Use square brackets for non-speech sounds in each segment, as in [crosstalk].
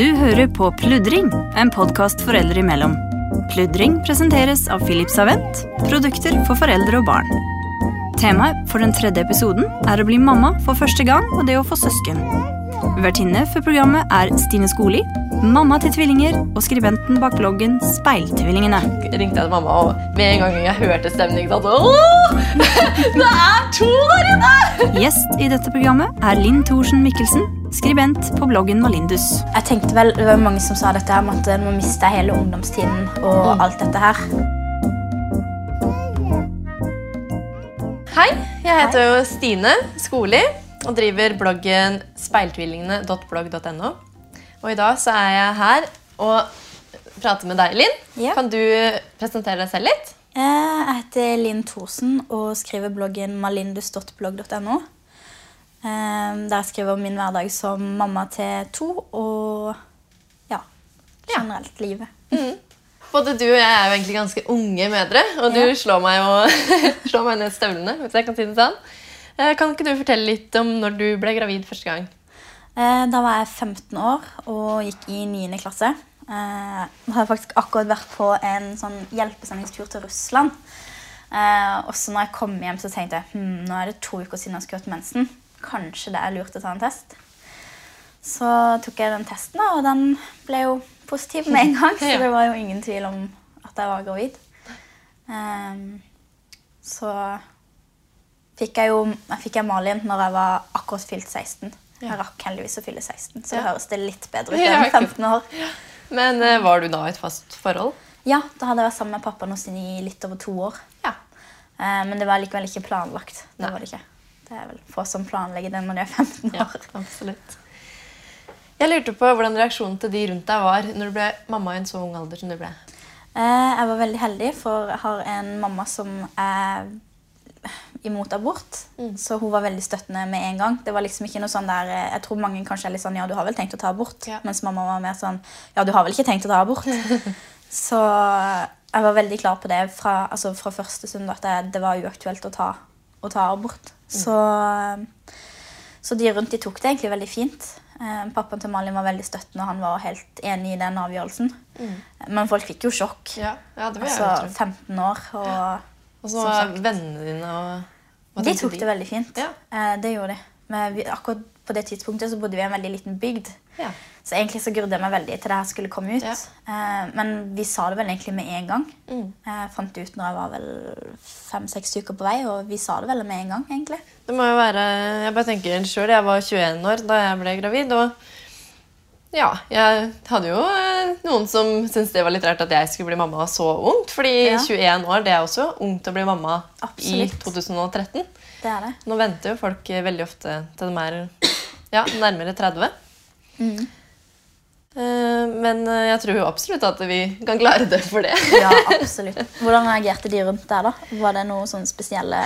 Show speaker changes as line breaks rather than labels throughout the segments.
Du hører på Pludring, en podkast foreldre imellom. Pludring presenteres av Philips Avent, produkter for foreldre og barn. Temaet for den tredje episoden er å bli mamma for første gang og det å få søsken. Vertinne for programmet er Stine Skoli, mamma til tvillinger og skribenten bak bloggen Speiltvillingene.
ringte jeg mamma, og med en gang jeg hørte stemningen så [laughs] Det er to der inne!
Gjest i dette programmet er Linn Thorsen Mikkelsen, skribent på bloggen Malindus.
Jeg tenkte vel, Det var mange som sa dette her, at en må miste hele ungdomstiden og alt dette her.
Hei, jeg heter jo Stine Skoli og driver bloggen speiltvillingene.blogg.no. Og i dag så er jeg her og prater med deg, Linn.
Ja.
Kan du presentere deg selv litt?
Eh, Jeg heter Linn Thorsen og skriver bloggen malindus.blogg.no. Eh, Der skriver jeg om min hverdag som mamma til to og ja,
Ja.
generelt livet.
Både du og jeg er jo egentlig ganske unge mødre, og du
Ja.
slår meg jo [laughs] slår meg ned støvlene, hvis jeg kan si det sånn. Eh, Kan ikke du fortelle litt om når du ble gravid første gang?
Eh, Da var jeg 15 år og gikk i 9. klasse. Eh, Jeg hadde faktisk akkurat vært på en sånn hjelpesendingstur til Russland. Og så når jeg kom hjem, så tenkte jeg hm, nå er det to uker siden jeg skulle hatt mensen. Kanskje det er lurt å ta en test. Så tok jeg den testen, og den ble jo positiv med en gang. [laughs] Så det var jo ingen tvil om at jeg var gravid. Um, så fikk jeg jo jeg fikk jeg Malin når jeg var akkurat fylt 16. Jeg rakk heldigvis å fylle 16, så
Ja.
høres det litt bedre ut enn 15 år.
Men uh, var du da i et fast forhold?
Ja, da hadde jeg vært sammen med pappa nå siden i litt over to år.
Ja.
Uh, men det var likevel ikke planlagt. Det
Nei.
var det ikke. Det er vel få som planlegger det når de er 15
Ja,
år.
absolutt. Jeg lurte på hvordan reaksjonen til de rundt deg var når du ble mamma i en så ung alder som du ble.
Eh, jeg var veldig heldig, for jeg har en mamma som er imot abort.
Mm.
Så hun var veldig støttende med en gang. Det var liksom ikke noe sånn der, eh, Jeg tror mange kanskje er litt sånn Ja, du har vel tenkt å ta abort?
Ja.
Mens mamma var mer sånn Ja, du har vel ikke tenkt å ta abort? [laughs] så jeg var veldig klar på det fra, altså fra første stund at det, det var uaktuelt å ta, å ta abort. Så, så de rundt de tok det egentlig veldig fint. Eh, pappaen til Malin var veldig støttende, og han var helt enig i den avgjørelsen. Men folk fikk jo sjokk.
Ja, ja det vil jeg
Altså 15 år. Og
Og så var vennene dine og
de
tok
tok det veldig fint.
Ja.
Eh, det gjorde de. Men vi, akkurat på det tidspunktet så bodde vi i en veldig liten bygd.
Ja.
Så egentlig så grudde jeg meg veldig til det her skulle komme ut.
Ja.
Eh, men vi sa det vel egentlig med en gang.
Mm.
Jeg fant det ut når jeg var vel fem-seks uker på vei, og vi sa det vel med en gang. egentlig.
Det må jo være Jeg bare tenker selv, Jeg var 21 år da jeg ble gravid. Og ja, jeg hadde jo eh, noen som syntes det var litt rart at jeg skulle bli mamma så ungt. Fordi
Ja.
21 år det er også ungt å bli mamma
Absolutt.
i 2013.
Det er det.
Nå venter jo folk eh, veldig ofte til de er ja, nærmere 30.
Mm.
Eh, Men eh, jeg tror absolutt at vi kan klare det for det.
Ja, [laughs] absolutt. Hvordan reagerte de rundt der? da? Var det noe sånn spesielle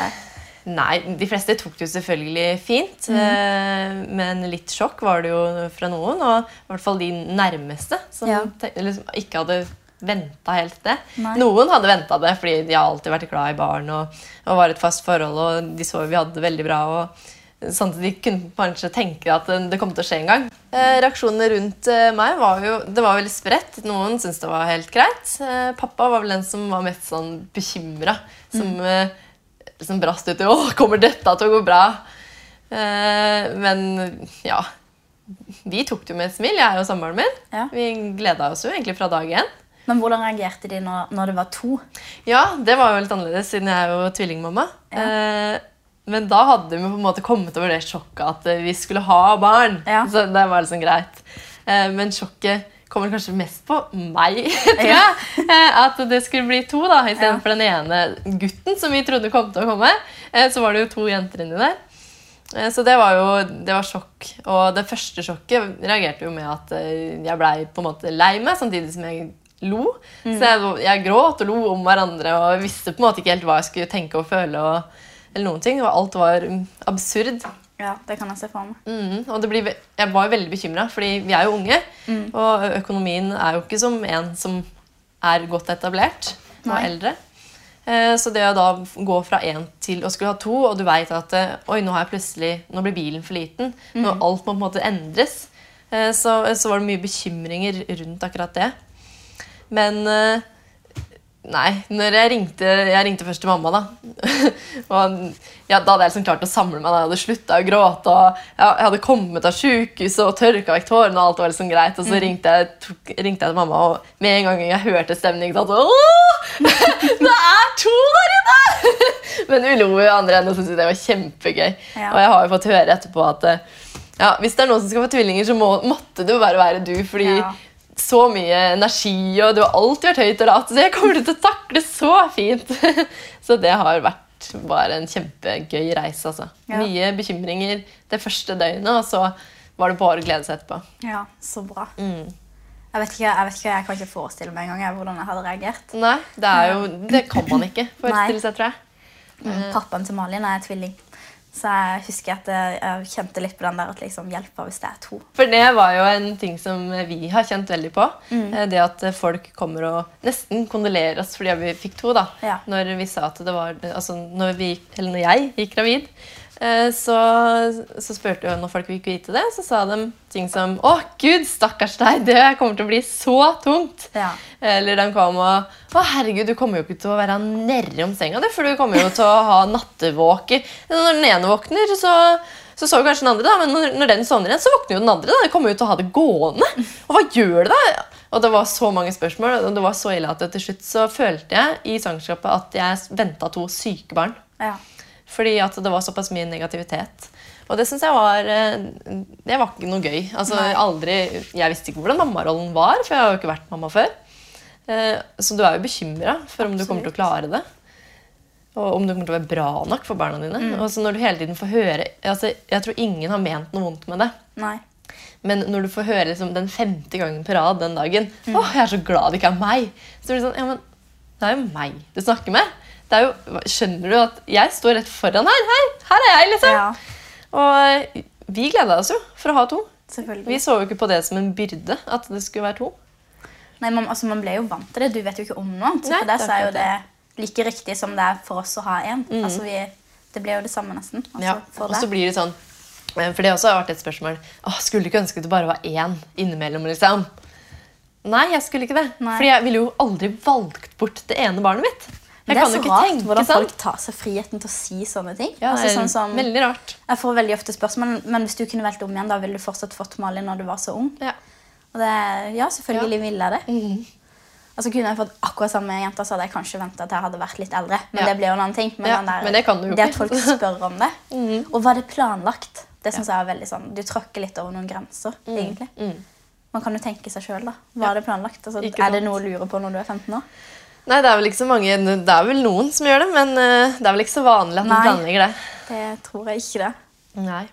Nei, de fleste tok det jo selvfølgelig fint. eh, Men litt sjokk var det jo fra noen, og i hvert fall de nærmeste som
Ja.
liksom ikke hadde venta helt det.
Nei.
Noen hadde venta det fordi de har alltid vært glad i barn og, og var et fast forhold, og de så vi hadde det veldig bra. og Sånn at de kunne kanskje tenke at det kom til å skje en gang. Eh, reaksjonene rundt eh, meg var jo det var veldig spredt. Noen syntes det var helt greit. Eh, pappa var vel den som var mest sånn bekymra. Som mm. liksom brast ut i 'Å, kommer dette til å gå bra?' Men ja Vi tok det jo med et smil, jeg og samboeren min.
Ja.
Vi gleda oss jo egentlig fra dag én.
Men hvordan reagerte de når, når det var to?
Ja, det var jo litt annerledes, siden jeg er jo tvillingmamma. Eh, men da hadde vi på en måte kommet over det sjokket at eh, vi skulle ha barn.
Ja.
Så det var liksom greit. Eh, men sjokket kommer kanskje mest på meg, [laughs] tror jeg. Eh, at det skulle bli to, da, istedenfor
Ja.
den ene gutten som vi trodde kom til å komme. Så var det jo to jenter inni der. Så det var jo det var sjokk. Og det første sjokket reagerte jo med at jeg blei på en måte lei meg, samtidig som jeg lo. Så jeg, jeg gråt og lo om hverandre og visste på en måte ikke helt hva jeg skulle tenke og føle. Og, eller noen ting, og Alt var mm, absurd.
Ja, det kan jeg se for meg.
Mm, og det blir, jeg var jo veldig bekymra, fordi vi er jo unge. Og økonomien er jo ikke som en som er godt etablert og
Nei.
eldre. Eh, Så det å da gå fra én til å skulle ha to, og du veit at eh, oi, nå, har jeg plutselig, nå blir bilen for liten, nå alt må på en måte endres, Eh, så, så var det mye bekymringer rundt akkurat det. Men eh, Nei, når jeg ringte, jeg ringte først til mamma, da. [laughs] og ja, Da hadde jeg liksom klart å samle meg. Da. Jeg hadde slutta å gråte. og Jeg hadde kommet av sjukehuset og tørka vekk tårene. Og alt var liksom greit, og så ringte jeg, tok, ringte jeg til mamma, og med en gang jeg hørte stemningen så sånn Åh! [laughs] Det er to der inne! [laughs] Men hun lo i andre enden og syntes det var kjempegøy.
Ja.
Og jeg har jo fått høre etterpå at eh, ja, hvis det er noen som skal få tvillinger, så må, måtte det jo bare være du. fordi
Ja.
Så mye energi, og du har alltid vært høyt og lat. Så jeg kommer til å takle så fint. [laughs] så det har vært bare en kjempegøy reise. Altså.
Ja.
Mye bekymringer det første døgnet, og så var det bare å glede seg etterpå.
Ja, så bra.
Mm.
Jeg vet ikke, jeg vet ikke, jeg kan ikke forestille meg engang hvordan jeg hadde reagert.
Nei, det, er jo, det kan man ikke [laughs] forestille seg, tror jeg.
Mm. Pappaen til Malin er tvilling. Så jeg husker at jeg, kjente litt på den der at liksom hjelper hvis det er to.
For det var jo en ting som vi har kjent veldig på.
Mm.
Eh, Det at folk kommer og nesten kondolerer oss fordi vi fikk to. da.
Ja.
Når vi sa at det var, altså når, vi, eller når jeg gikk gravid, så, så spurte jo når folk fikk vite det, så sa de ting som Å, gud, stakkars deg, det kommer til å bli så tungt.
Ja.
Eller de kom og Å, herregud, du kommer jo ikke til å være nærme om senga, du, for du kommer jo til å ha nattevåker. Når den ene våkner, så så sover kanskje den andre, da, men når, når den sovner igjen, så våkner jo den andre. da. De kommer jo til å ha det gående. Og hva gjør det da? Og det var så mange spørsmål, og det var så ille at til slutt så følte jeg i svangerskapet at jeg venta to syke barn.
Ja.
Fordi at det var såpass mye negativitet. Og det syns jeg var eh, Det var ikke noe gøy. Altså, aldri, jeg visste ikke hvordan mammarollen var, for jeg har jo ikke vært mamma før. Eh, Så du er jo bekymra for om du kommer til å klare det. Og om du kommer til å være bra nok for barna dine.
Mm.
Og så når du hele tiden får høre altså, Jeg tror ingen har ment noe vondt med det.
Nei.
Men når du får høre liksom, den femte gangen på rad den dagen
Mm.
Åh, jeg er så glad det ikke er meg. Så blir det sånn, ja, men det er jo meg du snakker med. Det er jo, skjønner du at jeg står rett foran her? Her, her er jeg, liksom.
Ja,
Og vi gleda oss jo for å ha to. Vi så jo ikke på det som en byrde at det skulle være to.
Nei, man, altså, man ble jo vant til det. Du vet jo ikke om noe annet. For deg
det er
jo det like riktig som det er for oss å ha én. Altså, vi, det ble jo det samme, nesten. Altså,
Ja, og så blir det sånn eh, For det også har vært et spørsmål Åh, Skulle du ikke ønske det bare var én innimellom? liksom? Nei, jeg skulle ikke det.
Nei.
Fordi jeg ville jo aldri valgt bort det ene barnet mitt.
Det er
kan
så rart hvordan
sånn.
folk tar seg friheten til å si sånne ting.
Ja,
altså, sånn som,
Veldig rart.
jeg får veldig ofte spørsmål men hvis du kunne valgt om igjen, da ville du fortsatt fått Malin når du var så ung.
Ja.
Det, ja, selvfølgelig ville jeg det.
Mhm.
Altså Kunne jeg fått akkurat samme jenta, så hadde jeg kanskje venta at jeg hadde vært litt eldre. Men
Ja.
det blir jo en annen ting. Men,
Ja,
der,
men det kan du jo
det at folk spør om det. [laughs] Og var det planlagt? Det synes jeg er veldig sånn, Du tråkker litt over noen grenser. egentlig.
mm.
Man kan jo tenke seg sjøl. Var det planlagt? Altså, er det noe å lure på når du er 15 år?
Nei, det er vel ikke så mange Det er vel noen som gjør det, men eh, det er vel ikke så vanlig at man
Nei.
planlegger det.
Det tror jeg ikke det.
Nei.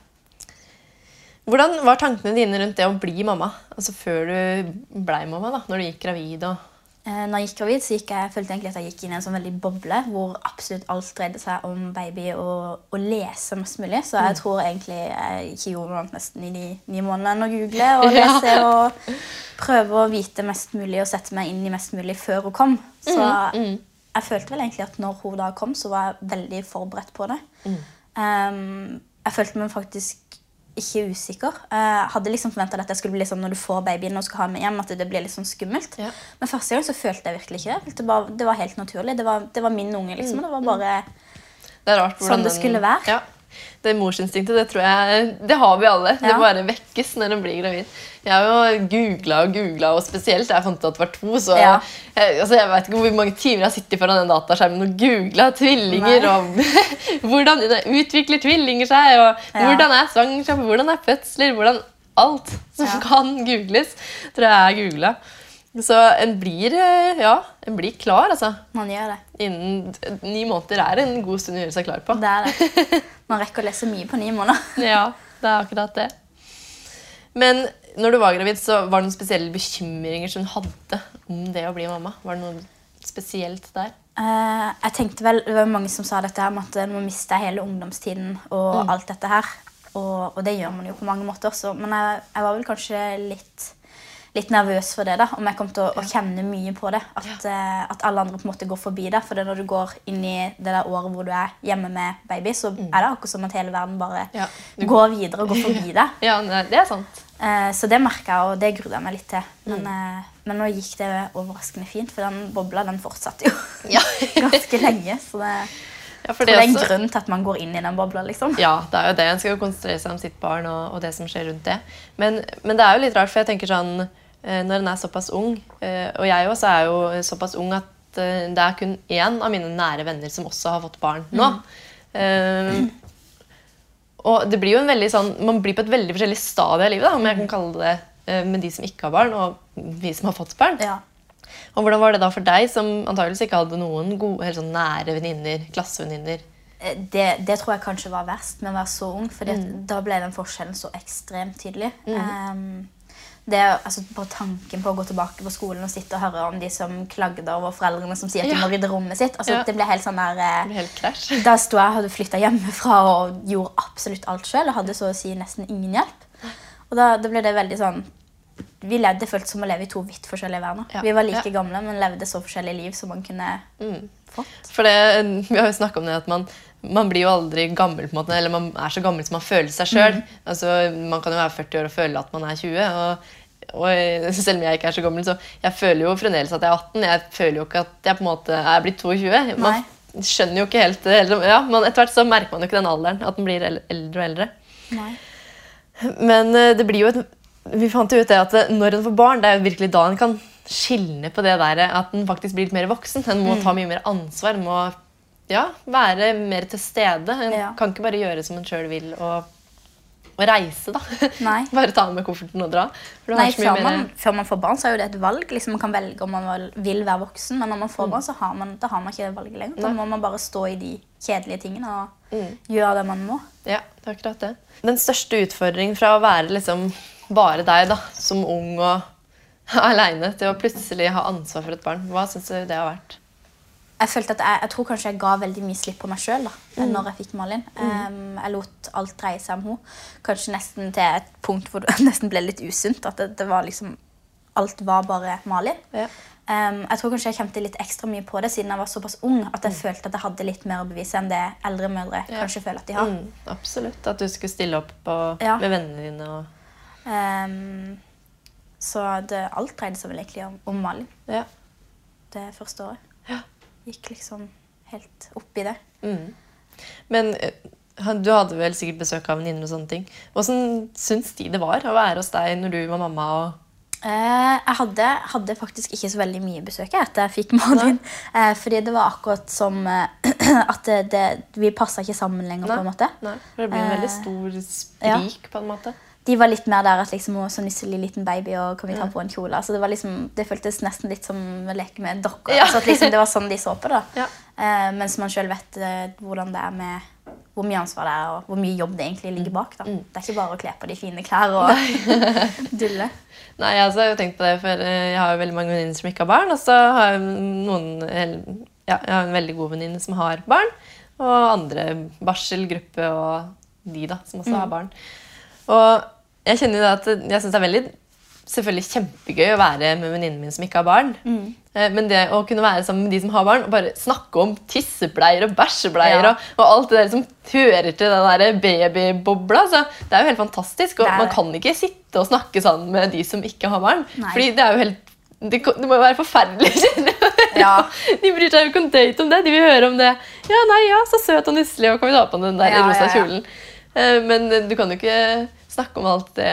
Hvordan var tankene dine rundt det å bli mamma? Altså Før du blei mamma, da, når du gikk gravid og
Når jeg gikk gravid, så gikk jeg, følte jeg at jeg gikk inn i en sånn veldig boble hvor absolutt alt dreide seg om baby og å lese mest mulig. Så
Mm.
jeg tror egentlig jeg ikke gjorde noe annet nesten i de ni månedene enn å google [laughs] og lese og prøve å vite mest mulig og sette meg inn i mest mulig før hun kom. Så
Mm,
jeg følte vel egentlig at når hun da kom, så var jeg veldig forberedt på det.
Mm.
Um, jeg følte meg faktisk ikke usikker. Jeg hadde liksom forventa at jeg skulle bli sånn når du får babyen og skal ha med hjem, at det blir litt sånn skummelt.
Ja.
Men første gang så følte jeg virkelig ikke det. Følte bare, det var helt naturlig. Det var, det var min unge, liksom. Det var bare
Det rart
Sånn det skulle være.
Ja. Det morsinstinktet, det tror jeg Det har vi alle. Det bare vekkes når en blir gravid. Jeg har jo googla og googla, og spesielt da jeg fant ut at det var to. Så
Ja.
jeg, altså jeg vet ikke hvor mange timer jeg har sittet foran den dataskjermen og googla tvillinger.
Nei.
og [laughs] Hvordan utvikler tvillinger seg, og
Ja.
hvordan er svangerskap, hvordan er fødsler, hvordan Alt som
Ja.
kan googles, tror jeg er googla. Så en blir, eh, ja, en blir klar, altså.
Man gjør det.
Innen ni måneder er en god stund å gjøre seg klar på.
Det er det. [laughs] Man rekker å lese mye på ni måneder.
Ja, det er akkurat det. Men når du var gravid, så var det noen spesielle bekymringer som du hadde om det å bli mamma? Var det noe spesielt der?
Uh, jeg tenkte vel, Det var mange som sa dette her at man mister jeg hele ungdomstiden og alt dette her. Og, og det gjør man jo på mange måter også. Men jeg, jeg var vel kanskje litt litt nervøs for det. da, Om jeg kom til å, å kjenne mye på det. At, eh, at alle andre på en måte går forbi det. For det når du går inn i det der året hvor du er hjemme med baby, så er det akkurat som at hele verden bare
Ja,
går videre og går forbi [laughs] det.
Ja, det er sant.
Eh, så det merka jeg, og det grudde jeg meg litt til. Men,
Mm.
eh, men nå gikk det overraskende fint, for den bobla den fortsatte jo
Ja. [laughs]
ganske lenge. Så det,
Ja, for
det er en
også-
grunn til at man går inn i den bobla. liksom.
Ja, det er jo det. En skal jo konsentrere seg om sitt barn og, og det som skjer rundt det. Men, men det er jo litt rart, for jeg tenker sånn eh, Når en er såpass ung, og jeg også er jo såpass ung at det er kun én av mine nære venner som også har fått barn nå. Eh, og det blir jo en veldig sånn, Man blir på et veldig forskjellig stadie av livet, da, om jeg kan kalle det eh, med de som ikke har barn, og vi som har fått barn.
Ja.
Og Hvordan var det da for deg, som antageligvis ikke hadde noen gode, helt sånn nære venninner, klassevenninner?
Eh, Det, det tror jeg kanskje var verst med å være så ung, for
Mm.
da ble den forskjellen så ekstremt tydelig. Um, det altså Bare tanken på å gå tilbake på skolen og sitte og høre om de som klagde over foreldrene som sier at de må rydde rommet sitt. altså
Ja.
Det ble helt sånn der eh,
helt. [laughs]
Da sto jeg hadde flytta hjemmefra og gjorde absolutt alt sjøl og hadde så å si nesten ingen hjelp. Og da, da ble det veldig sånn Vi levde føltes som å leve i to vidt forskjellige verdener.
Ja.
Vi var like
Ja.
gamle, men levde så forskjellige liv som man kunne fått.
For det, Vi har jo snakka om det at man, man blir jo aldri gammel, på en måte, eller man er så gammel som man føler seg sjøl. Altså, man kan jo være 40 år og føle at man er 20. Og, og selv om jeg ikke er så gammel, så jeg føler jo fremdeles at jeg er 18. Jeg føler jo ikke at jeg på en måte er blitt 22. Man skjønner jo ikke helt, helt ja, men Etter hvert så merker man jo ikke den alderen, at den blir eldre og eldre.
Nei.
Men eh, det blir jo et Vi fant jo ut det at eh, når en får barn, det er jo virkelig da en kan skilne på det der at en faktisk blir litt mer voksen. En må ta mye mer ansvar. En må ja, være mer til stede. En
Ja.
kan ikke bare gjøre som en sjøl vil. og og reise, da.
Nei. [laughs]
Bare ta med kofferten og dra.
Nei, før
mer-
man, før man får barn, så er jo det et valg. Liksom, man kan velge om man vil- være voksen, men når man får barn, så har man, har man ikke det valget lenger. Da
Mm.
Må man bare stå i de kjedelige tingene og
Mm.
gjøre det man må.
Ja, det er akkurat det. Den største utfordringen fra å være liksom bare deg da, som ung og [laughs] aleine, til å plutselig ha ansvar for et barn, hva syns du det har vært?
Jeg følte at jeg, jeg tror kanskje jeg ga veldig mye slipp på meg sjøl
Mm.
når jeg fikk Malin. Um, jeg lot alt dreie seg om henne. Kanskje nesten til et punkt hvor det [laughs] nesten ble litt usunt. At det, det var liksom Alt var bare Malin.
Ja.
Um, jeg tror kanskje jeg kjente litt ekstra mye på det siden jeg var såpass ung. At jeg følte at jeg hadde litt mer å bevise enn det eldre mødre
Mm. Ja.
kanskje føler at de har.
Mm, absolutt. At du skulle stille opp på,
Ja.
med vennene dine. Og,
Um, så det, alt dreide seg vel egentlig om, om Malin
ja.
det første året.
Ja.
Gikk liksom helt opp i det.
Mm. Men eh, du hadde vel sikkert besøk av venninner og sånne ting. Hvordan syns de det var å være hos deg når du var mamma? og...
Eh, jeg hadde, hadde faktisk ikke så veldig mye besøk etter jeg fikk [laughs] Malin. Eh, fordi det var akkurat som eh, [clears throat] at det, det, vi passa ikke sammen lenger. på en måte.
Nei, for det blir en veldig stor sprik, på en måte.
De var litt mer der at liksom, å, så nusselig liten baby og kan vi ta på en kjole. Så det, var liksom, det føltes nesten litt som å leke med dokker.
Ja.
Altså, liksom, det var sånn de så på det. [laughs]
Ja.
Eh, mens man sjøl vet eh, hvordan det er med hvor mye ansvar det er, og hvor mye jobb det egentlig ligger bak. Da. Det er ikke bare å kle på de fine klær og [laughs] dulle.
Nei, jeg har tenkt på det, for eh, jeg har jo veldig mange venninner som ikke har barn. Og så har jeg noen ja, jeg har en veldig god venninne som har barn. Og andre barselgruppe og de da, som også har barn. Og jeg kjenner jo at jeg syns det er veldig selvfølgelig kjempegøy å være med venninnen min som ikke har barn. Mm. Men det å kunne være sammen med de som har barn, og bare snakke om tissebleier og bæsjebleier
Ja.
og, og alt det der som hører til den babybobla, så det er jo helt fantastisk. Og
er
man kan ikke sitte og snakke sånn med de som ikke har barn.
Nei.
Fordi det er jo helt det, det må jo være forferdelig. [laughs]
Ja.
De bryr seg jo ikke om date om det. De vil høre om det. Ja, nei, ja, så søt og nusselig, og kan vi ta på den der
Ja,
rosa
ja, ja.
Eh, Men du kan jo ikke snakke om alt det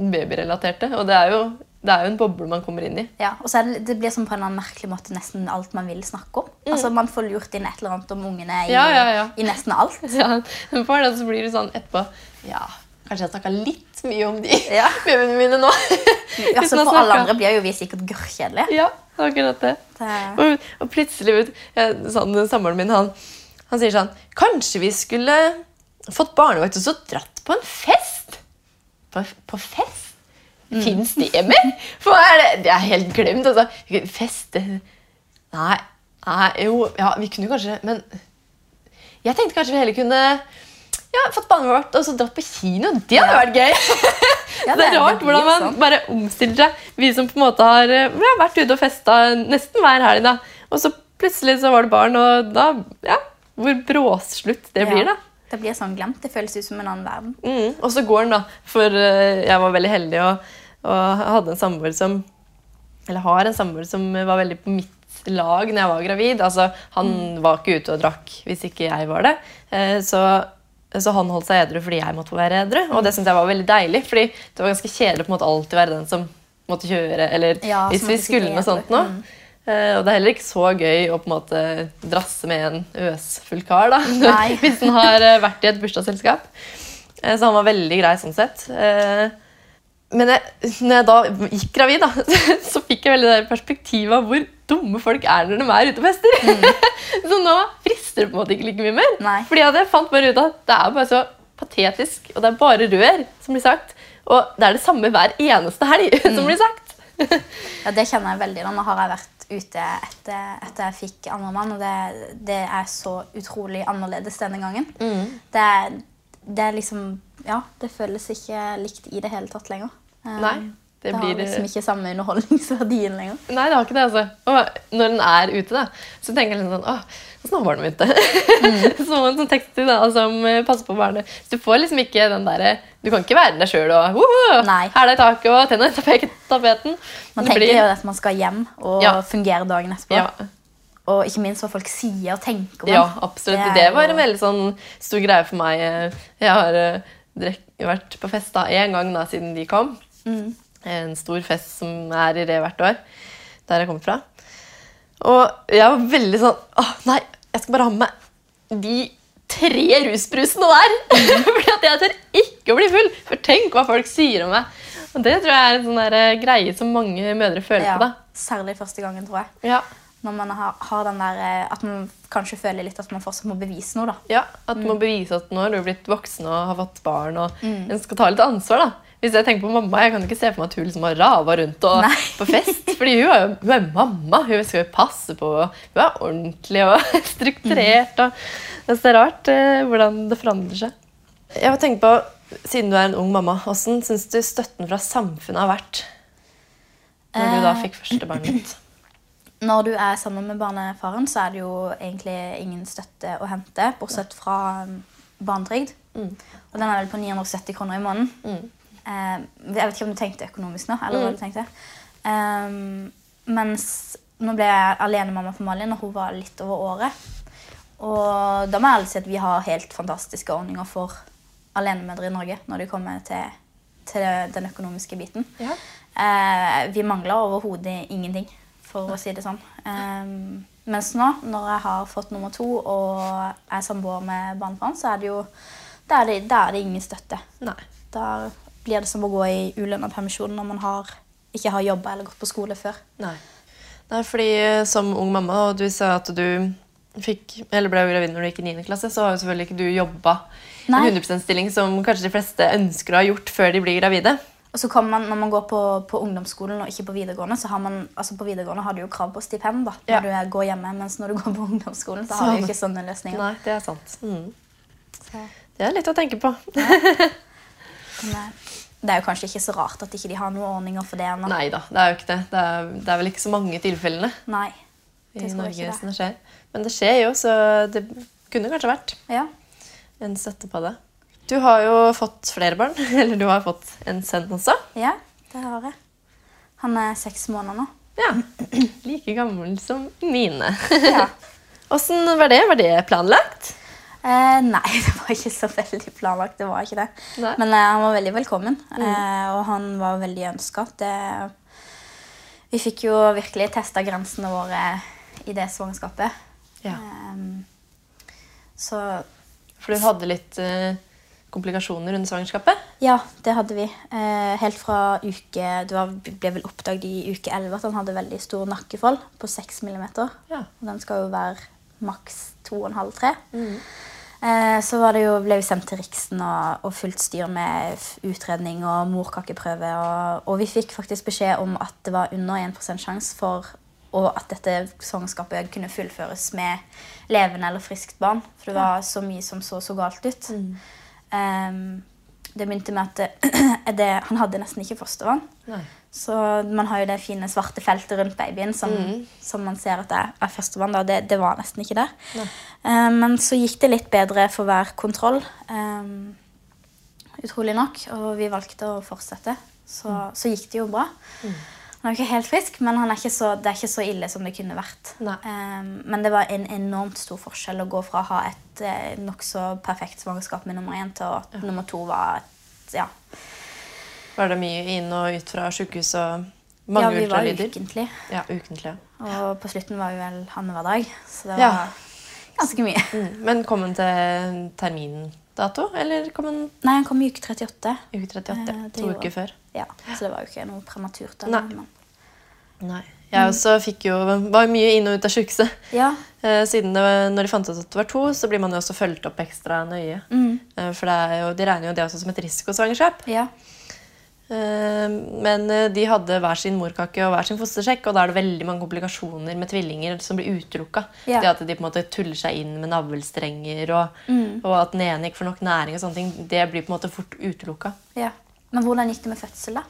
babyrelaterte. Og det er jo, det er jo en boble man kommer inn i.
Ja, og så det, det blir sånn på en annen merkelig måte nesten alt man vil snakke om. Altså Man får lurt inn et eller annet om ungene i,
Ja, ja, ja.
i nesten alt. [laughs]
Ja, men for det så blir det sånn etterpå Ja, kanskje jeg snakka litt mye om de
Ja. [laughs]
babyene mine nå. [laughs]
ja,
så
for alle andre blir jo vi sikkert gørrkjedelige.
Ja, akkurat det.
Det,
Og, og plutselig vet, jeg, sånn, Samboeren min han, han sier sånn Kanskje vi skulle fått barnevakt og så dratt på en fest? På, på fest?
Mm.
Fins det mer? For er det, det er helt glemt. Altså. Feste Nei, nei, jo Ja, vi kunne kanskje Men jeg tenkte kanskje vi heller kunne ja, fått barnevakt og så dratt på kino. Det hadde vært gøy!
Ja, [laughs]
det er rart
blir
hvordan man
sånn.
bare omstiller seg. Vi som på en måte har eh, ja, vært ute og festa nesten hver helg, da. Og så plutselig så var det barn, og da Ja, hvor bråslutt det blir, da.
Det blir sånn glemt. Det føles ut som en annen verden.
Mm. Og så går den, da. For eh, jeg var veldig heldig og, og hadde en samboer som Eller har en samboer som var veldig på mitt lag når jeg var gravid. Altså, han var ikke ute og drakk hvis ikke jeg var det. Eh, så, så han holdt seg edru fordi jeg måtte være edru. Og det syntes jeg var veldig deilig, fordi det var ganske kjedelig måte alltid være den som måtte kjøre. Eller
Ja,
hvis vi skulle noe sånt nå.
Mm.
Eh, og det er heller ikke så gøy å på en måte drasse med en øsfull kar, da. [laughs] Hvis han har eh, vært i et bursdagsselskap. Eh, Så han var veldig grei sånn sett. Men jeg, når jeg da gikk gravid, da, [laughs] så fikk jeg veldig det perspektivet av hvor dumme folk er når de er ute og fester. [laughs] så nå frister det på en måte ikke like mye mer.
Mm. Nei.
Fordi jeg fant bare ut at det er bare så patetisk, og det er bare rør som blir sagt. Og det er det samme hver eneste helg
Mm.
som blir sagt.
Ja, Det kjenner jeg veldig. Nå har jeg vært ute etter, etter jeg fikk andre mann, og det, det er så utrolig annerledes denne gangen. Det, er, det er liksom Ja, det føles ikke likt i det hele tatt lenger. Um,
Nei, det
det har liksom ikke samme underholdningsverdien lenger.
Nei, det har ikke det. altså. Og når den er ute, da, så tenker jeg litt sånn Åh, åssen har barnet mitt det?
Mm. [laughs]
så en sånn tekst da, som eh, passer på barnet. Så du får liksom ikke den derre Du kan ikke være deg sjøl og uh, hæla i taket og tenna i tapet- tapeten.
Man
Det
tenker
blir-
jo at man skal hjem og
Ja.
fungere dagen etterpå.
ja,
Og ikke minst hva folk sier og tenker om
ja, absolutt.
Det
Det, var
jo-
en veldig sånn stor greie for meg. Jeg har eh, drek, vært på fest da én gang da, siden de kom.
Mm.
En stor fest som er i Re hvert år, der jeg kommer fra. Og jeg var veldig sånn Åh, nei, jeg skal bare ha med meg de tre rusbrusene der! [laughs] Fordi at jeg tør ikke å bli full! For tenk hva folk sier om meg. Og det tror jeg er en sånn der, eh, greie som mange mødre føler
Ja,
på. da.
særlig første gangen, tror jeg.
Ja.
Når man har, har den der eh, At man kanskje føler litt at man fortsatt må bevise noe. da.
Ja, At du må bevise at nå har du blitt voksen og har fått barn. og En skal ta litt ansvar. da. Hvis jeg tenker på mamma, jeg kan ikke se for meg at hun liksom har rava rundt og
Nei.
på fest. fordi hun er hun er mamma. Hun skal jo passe på. Hun er ordentlig og [laughs] strukturert. og Det er så rart eh, hvordan det forandrer seg. Jeg har tenkt på, Siden du er en ung mamma, hvordan syns du støtten fra samfunnet har vært? Når du da
Eh.
fikk første barnet ditt?
Når du er sammen med barnefaren, så er det jo egentlig ingen støtte å hente, bortsett fra barnetrygd. Mm. Og den er vel på 970 kroner i måneden. Eh, jeg vet ikke om du tenkte økonomisk nå, eller hva du tenkte. Um, mens nå ble jeg alenemamma for Malin når hun var litt over året. Og da må jeg ærlig si at vi har helt fantastiske ordninger for alenemødre i Norge når det kommer til, til den økonomiske biten.
Ja.
Eh, vi mangler overhodet ingenting, for å si det sånn. Eh, mens nå, når jeg har fått nummer to og er samboer med barnefaren, så er det jo da er er det ingen støtte.
Nei.
Da blir det som å gå i ulønna permisjon når man har, ikke har jobba eller gått på skole før.
Nei. Nei, fordi eh, som ung mamma, og du sa at du fikk, eller ble gravid når du gikk i 9. klasse, så har jo selvfølgelig ikke du jobba en
Nei.
100% stilling som kanskje de fleste ønsker å ha gjort før de blir gravide.
Og så kommer man, Når man går på, på ungdomsskolen og ikke på videregående, så har man, altså på videregående har du jo krav på stipend da, når
Ja.
du går hjemme, mens når du går på ungdomsskolen, så har du jo ikke sånne løsninger.
Nei, det er sant. Mm. Det er litt å tenke på.
men, eh, det er jo kanskje ikke så rart at ikke de har noen ordninger for det ennå.
Nei da, det er jo ikke det. Det er, det er vel ikke så mange tilfellene
Nei. Det i
Norge
ikke
som
det
skjer. Men det skjer jo, så det kunne kanskje vært
Ja.
En støtte på det. Du har jo fått flere barn, [laughs] eller du har fått en sønn også.
ja, det har jeg. Han er seks måneder nå.
Ja, [clears throat] Like gammel som mine.
Ja. [laughs]
Åssen var det? Var det planlagt?
Eh, nei, [laughs] det var ikke så veldig planlagt. det var ikke det.
Nei.
Men eh, han var veldig velkommen, eh, og han var veldig ønska. Vi fikk jo virkelig testa grensene våre i det svangerskapet.
Ja.
Ehm, så
For du hadde litt eh, komplikasjoner under svangerskapet?
ja, det hadde vi. Eh, helt fra uke Det var, ble vel oppdaget i uke 11 at han hadde veldig stor nakkefold på 6 millimeter.
Ja.
Den skal jo være maks 2,5-3. Eh, så var det jo, ble vi sendt til Riksen og, og fullt styr med utredning og morkakeprøve. Og, og vi fikk faktisk beskjed om at det var under 1 sjanse for og at dette svangerskapet kunne fullføres med levende eller friskt barn. For det var så mye som så så galt ut. Ehm, det begynte med at det, [clears throat] det, han hadde nesten ikke fostervann.
Nei.
Så man har jo det fine svarte feltet rundt babyen som, som man ser at det er fostervann. Det, det var nesten ikke der. Um, men så gikk det litt bedre for hver kontroll. Um, utrolig nok. Og vi valgte å fortsette. Så, så gikk det jo bra. Han er ikke helt frisk, men han er så, det er ikke så ille som det kunne vært. Eh, men det var en enormt stor forskjell å gå fra å ha et eh, nokså perfekt svangerskap med nummer én til at nummer to var et ja,
Var det mye inn og ut fra sjukehus og mange
ja, vi var
ultralyder?
ukentlig.
Ja, ukentlig.
Og på slutten var vi vel annenhver dag. Så det
Ja.
var ganske mye.
Mm. Men kom den til termindato, eller kom den
Nei, han kom i uke 38.
uke 38?
Eh,
to uker før?
Ja, Så det var jo ikke noe prematurt.
Nei.
Men.
Nei. Jeg også fikk jo, var mye inn og ut av sjukehuset.
Ja. [laughs]
Eh, siden det, når de fant ut at det var to, så blir man jo også fulgt opp ekstra nøye.
Mm.
Eh, for det jo, de regner jo det også som et risikosvangerskap.
ja.
Eh, Men de hadde hver sin morkake og hver sin fostersjekk, og da er det veldig mange komplikasjoner med tvillinger som blir utelukka.
Ja.
Det at de på en måte tuller seg inn med navlestrenger, og,
Mm.
og at den ene ikke får nok næring, og sånne ting, det blir på en måte fort utelukka.
ja. Men hvordan gikk det med fødsel, da?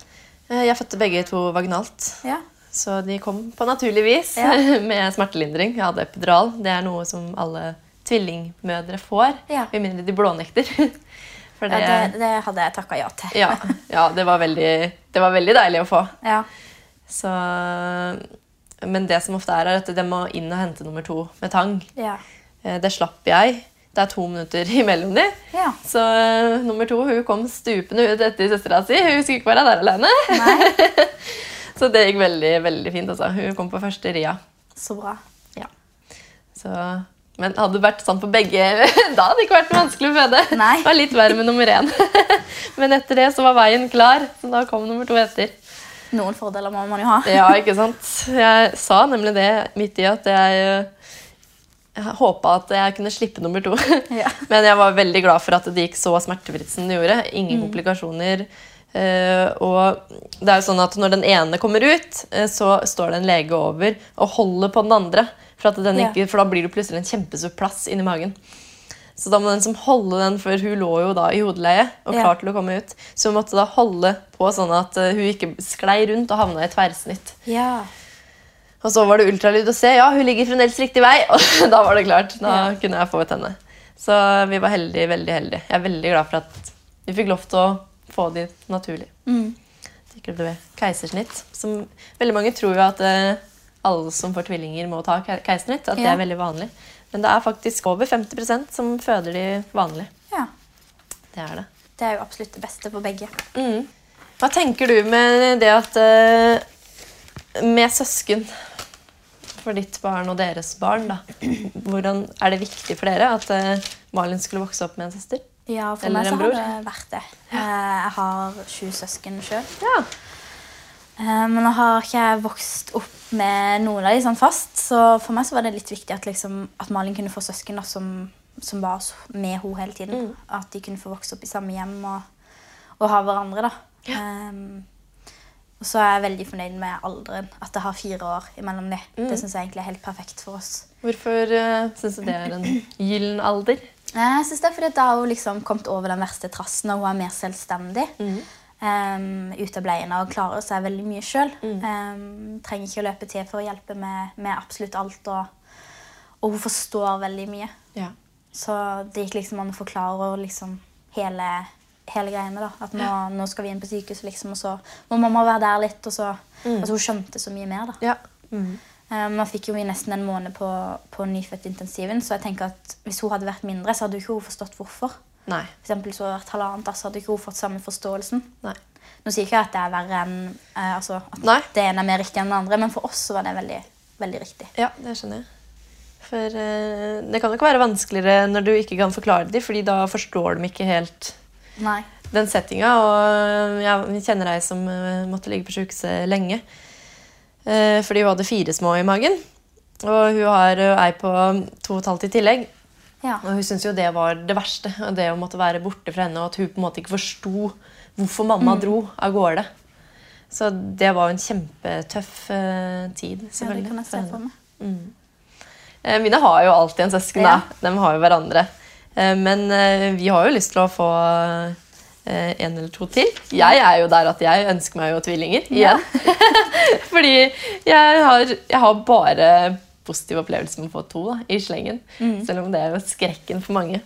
Eh, Jeg fødte begge to vaginalt.
Ja.
Så de kom på naturlig vis
Ja. [laughs]
med smertelindring. Jeg hadde epidural. Det er noe som alle tvillingmødre får,
Ja.
med mindre de blånekter. [laughs] For
Ja,
det,
det, det hadde jeg takka ja til.
ja, ja, det, var veldig, det var veldig deilig å få.
Ja.
Så, men det som ofte er, er at de må inn og hente nummer to med tang.
Ja.
Eh, Det slapp jeg. Det er to minutter [laughs] imellom de.
Ja.
Så uh, nummer to hun kom stupende ut etter søstera si. Hun skulle ikke være der alene. [laughs] Så det gikk veldig veldig fint. Altså. Hun kom på første ria.
så bra.
Ja. Så, men hadde det vært sånn på begge [laughs] Da hadde det ikke vært noe vanskelig å føde.
Nei.
Det var litt verre med nummer én. Men etter det så var veien klar, så da kom nummer to etter.
Noen fordeler må man jo ha.
Ja, ikke sant? Jeg sa nemlig det midt i at jeg, jeg håpa at jeg kunne slippe nummer to. [laughs]
Ja. [laughs]
Men jeg var veldig glad for at det gikk så smertefritt som det gjorde. Ingen komplikasjoner. Uh, og det er jo sånn at når den ene kommer ut, uh, så står det en lege over og holder på den andre. For, den ikke, for da blir det plutselig en kjempestor plass inni magen. Så da må den som holde den, for hun lå jo da i hodeleie og klar til å komme ut. Så hun måtte da holde på sånn at eh, hun ikke sklei rundt og havna i tverrsnitt.
Ja.
Og så var det ultralyd og se. Ja, hun ligger fremdeles riktig vei. Og [laughs] da var det klart. Da
Ja.
kunne jeg få ut henne. Så vi var heldige, veldig heldige. Jeg er veldig glad for at vi fikk lov til å få de naturlig.
Mm.
Det ble keisersnitt. Som, veldig mange tror jo at eh, alle som får tvillinger, må ta keisersnitt. At det er veldig vanlig. Men det er faktisk over 50% som føder de vanlig.
ja.
Det er det.
Det er jo absolutt det beste på begge.
Mm. Hva tenker du med det at eh, Med søsken for ditt barn og deres barn, da. Hvordan, er det viktig for dere at eh, Malin skulle vokse opp med en søster?
Ja, for
Eller
meg så har det vært det. Eh, Jeg har sju søsken sjøl.
Ja.
Men nå har ikke jeg vokst opp med noen av de sånn fast, så for meg så var det litt viktig at, liksom, at Malin kunne få søsken da, som, som var med henne hele tiden. At de kunne få vokse opp i samme hjem og, og ha hverandre. da. Ehm, og så er jeg veldig fornøyd med alderen. At det har fire år imellom de. Det syns jeg egentlig er helt perfekt for oss.
Hvorfor uh, syns du det er en gyllen alder?
Jeg synes det er fordi Da har hun liksom kommet over den verste trassen, og hun er mer selvstendig. Um, ute av bleiene og klarer seg veldig mye sjøl. Um, trenger ikke å løpe til for å hjelpe med, med absolutt alt. Og, og hun forstår veldig mye.
Ja.
Så det gikk liksom an å forklare liksom hele, hele greiene. da. At nå, nå skal vi inn på sykehuset, liksom, og så må mamma være der litt. og så, altså Hun skjønte så mye mer. da.
ja. Mm.
Um, man fikk jo vi nesten en måned på, på nyfødtintensiven, så jeg tenker at hvis hun hadde vært mindre, så hadde hun ikke hun forstått hvorfor.
Nei.
For eksempel så hadde hun vært halvannet, da, så hadde ikke hun fått samme forståelsen.
Nei.
Nå sier ikke jeg at det er verre enn eh, altså, at
Nei.
det ene er mer riktig enn det andre, men for oss så var det veldig, veldig riktig.
Ja, det skjønner jeg. For eh, det kan jo ikke være vanskeligere når du ikke kan forklare dem, fordi da forstår de ikke helt
Nei.
den settinga. Og jeg kjenner ei som eh, måtte ligge på sjukehuset lenge. eh, fordi hun hadde fire små i magen. Og hun har eh, ei på to og et halvt i tillegg.
Ja.
Og hun syntes jo det var det verste. og Det å måtte være borte fra henne, og at hun på en måte ikke forsto hvorfor mamma
Mm.
dro av gårde. Så det var jo en kjempetøff tid.
ja, det kan jeg se for meg.
Mm. Mine har jo alltid en søsken.
Ja.
De har jo hverandre. Eh, men eh, vi har jo lyst til å få eh, en eller to til. Jeg er jo der at jeg ønsker meg jo tvillinger igjen. [laughs] Fordi jeg har, jeg har bare positive opplevelser med å få to da, i slengen. Selv om det er jo skrekken for mange.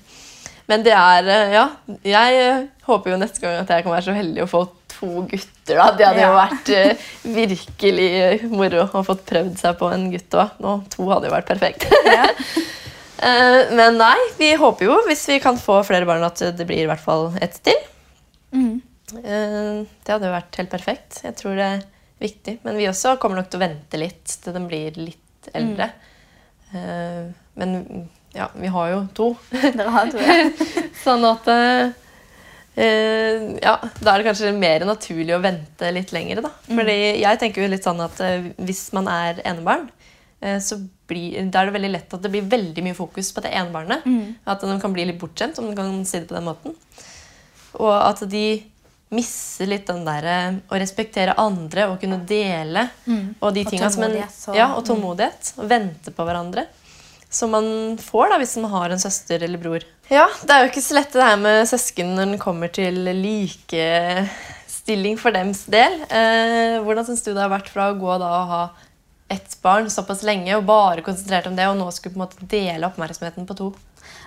Men det er Ja, jeg håper jo neste gang at jeg kan være så heldig å få to gutter. da. Det hadde jo vært virkelig moro å få prøvd seg på en gutt òg. To hadde jo vært perfekt. Eh, [laughs] Men nei, vi håper jo, hvis vi kan få flere barn, at det blir i hvert fall ett til.
Mm.
Eh, Det hadde jo vært helt perfekt. Jeg tror det er viktig. Men vi også kommer nok til å vente litt til den blir litt eldre. Eh, Men ja, vi har jo to. [laughs]
Dere har to, ja. [laughs]
Sånn at Uh, eh, Ja, da er det kanskje mer naturlig å vente litt lenger, da. Fordi jeg tenker jo litt sånn at uh, hvis man er enebarn, uh, så blir, da er det veldig lett at det blir veldig mye fokus på det ene barnet. At de kan bli litt bortskjemt, om de kan si det på den måten. Og at de mister litt den der eh, å respektere andre og kunne dele. Og de tinga som en Ja, og tålmodighet. Og vente på hverandre. Som man får da, hvis man har en søster eller bror. Ja, Det er jo ikke så lett det her med søsken når den kommer til likestilling for dems del. Eh, hvordan syns du det har vært fra å gå da og ha ett barn såpass lenge og bare konsentrert om det, og nå skulle på en måte dele oppmerksomheten på to?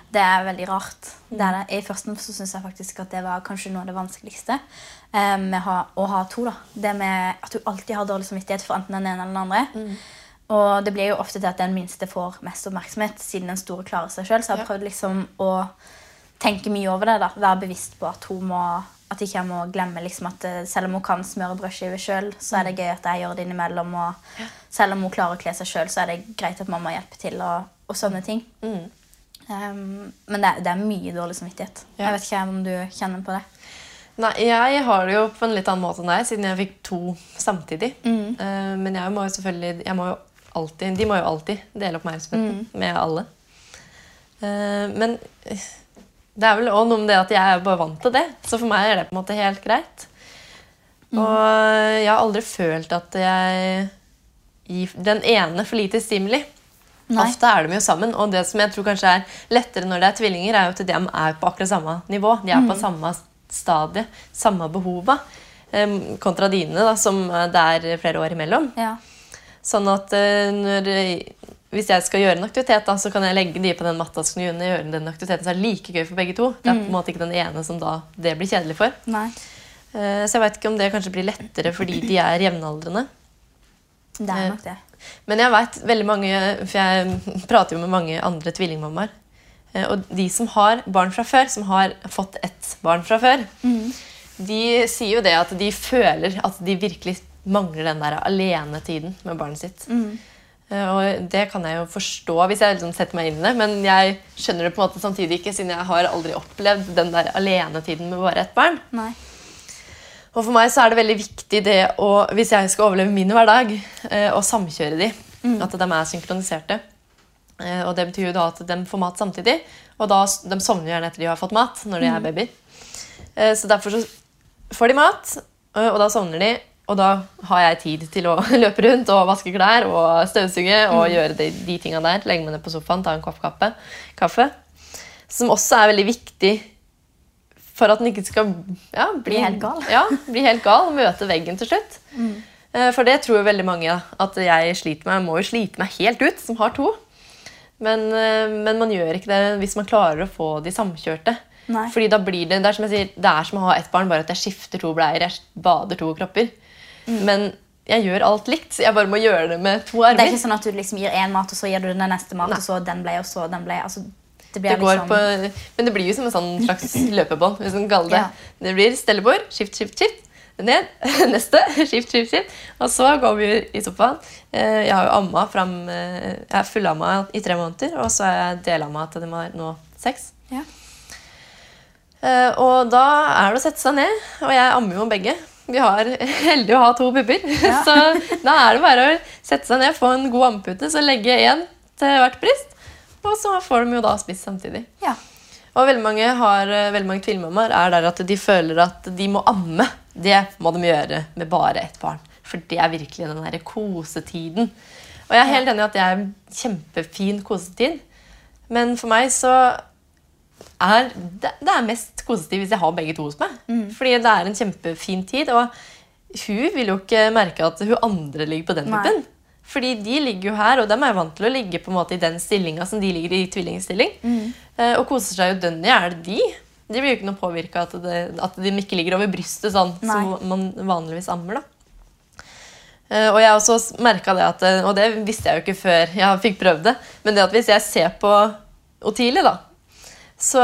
Det er veldig rart. Det er det. I første så syns jeg faktisk at det var kanskje noe av det vanskeligste eh, med ha, å ha to. da. Det med at du alltid har dårlig samvittighet for enten den ene eller den andre. Og det blir jo ofte til at den minste får mest oppmerksomhet, siden den store klarer seg sjøl. Så jeg har prøvd liksom å tenke mye over det. da. Være bevisst på at hun må at ikke jeg må glemme liksom at eh, selv om hun kan smøre brødskiver sjøl, så er det gøy at jeg gjør det innimellom. Og selv om hun klarer å kle seg sjøl, så er det greit at mamma hjelper til. og, og sånne ting. Um, men det er, det er mye dårlig samvittighet.
Ja.
Jeg vet ikke om du kjenner på det.
Nei, jeg har det jo på en litt annen måte enn deg, siden jeg fikk to samtidig.
Mm.
Uh, men jeg må jo selvfølgelig må jo alltid, De må jo alltid dele oppmerksomheten
Mm.
med alle. Uh, men det er vel òg noe med det at jeg er bare vant til det. Så for meg er det på en måte helt greit.
Mm.
Og jeg har aldri følt at jeg gir den ene for lite stimuli.
Nei.
Ofte er de jo sammen, og det som jeg tror kanskje er lettere når det er tvillinger, er jo at de er på akkurat samme nivå. De er på
Mm.
samme stadie, samme behova, kontra dine, da, som det er flere år imellom.
Ja.
Sånn at eh, når, hvis jeg skal gjøre en aktivitet, da, så kan jeg legge de på den matta som gjør gjøre den aktiviteten, som er like gøy for begge to. Det er
Mm.
på en måte ikke den ene som da det blir kjedelig for.
Nei.
Eh, Så jeg vet ikke om det kanskje blir lettere fordi de er jevnaldrende.
Det
Eh,
er nok det.
Men jeg vet veldig mange, for jeg prater jo med mange andre tvillingmammaer. eh, Og de som har barn fra før, som har fått ett barn fra før, de sier jo det at de føler at de virkelig mangler den der alenetiden med barnet sitt. Eh, Og det kan jeg jo forstå hvis jeg liksom setter meg inn i det, men jeg skjønner det på en måte samtidig ikke, siden jeg har aldri opplevd den der alenetiden med bare ett barn.
Nei.
Og for meg så er det veldig viktig det å, hvis jeg skal overleve min hverdag, eh, å samkjøre de. At de er synkroniserte. Eh, og det betyr jo da at de får mat samtidig. Og da, de sovner gjerne etter de har fått mat når de er babyer. Eh, så derfor så får de mat, eh, og da sovner de. Og da har jeg tid til å [laughs] løpe rundt og vaske klær og støvsuge og gjøre de, de tinga der. Legge meg ned på sofaen, ta en kopp kaffe. kaffe. Som også er veldig viktig for at den ikke skal ja, bli,
Bli helt gal.
Ja, bli helt gal og møte veggen til slutt. Mm. For det tror veldig mange at jeg sliter med. Jeg må jo slite meg helt ut, som har to. Men, eh, men man gjør ikke det hvis man klarer å få de samkjørte.
Nei.
Fordi da blir det, det er som jeg sier, det er som å ha ett barn, bare at jeg skifter to bleier. Jeg bader to kropper. Men jeg gjør alt likt. så Jeg bare må gjøre det med to armer.
Det er ikke sånn at du liksom gir én mat, og så gir du den neste mat,
Nei.
og så den ble, og så den ble. Altså, det blir
Det går
liksom
på, men det blir jo som en sånn slags [clears throat] løpebånd. hvis man kaller det.
Ja.
Det blir stellebord, skift, skift, skift. Ned, [laughs] neste, skift, skift, skift. Og så går vi i sofaen. Eh, Jeg har jo amma fram eh, Jeg er fullamma i tre måneder, og så er jeg delamma til de har nå seks.
Ja.
Eh, Og da er det å sette seg ned, og jeg ammer jo begge. Vi har [laughs] heldig å ha to pupper,
Ja. [laughs]
så da er det bare å sette seg ned, få en god ammepute, så legge én til hvert bryst, og så får de jo da spist samtidig.
Ja.
Og veldig mange, har, eh, veldig mange tvillmammaer er der at de føler at de må amme. Det må de gjøre med bare ett barn. For det er virkelig den der kosetiden. Og jeg er helt enig i at det er en kjempefin kosetid. Men for meg så er, det, det er mest koselig hvis jeg har begge to hos meg. Fordi det er en kjempefin tid. Og hun vil jo ikke merke at hun andre ligger på den typen. Fordi de ligger jo her, og de er vant til å ligge på en måte i den stillinga som de ligger i tvillingstilling. Eh, og koser seg jo dønn i hjel, de. De blir jo ikke noe påvirka at, det- at de ikke ligger over brystet sånn
Nei.
som man vanligvis ammer. da. Eh, og jeg også merka det at eh, Og det visste jeg jo ikke før jeg fikk prøvd det. Men det at hvis jeg ser på Otilie, da, så,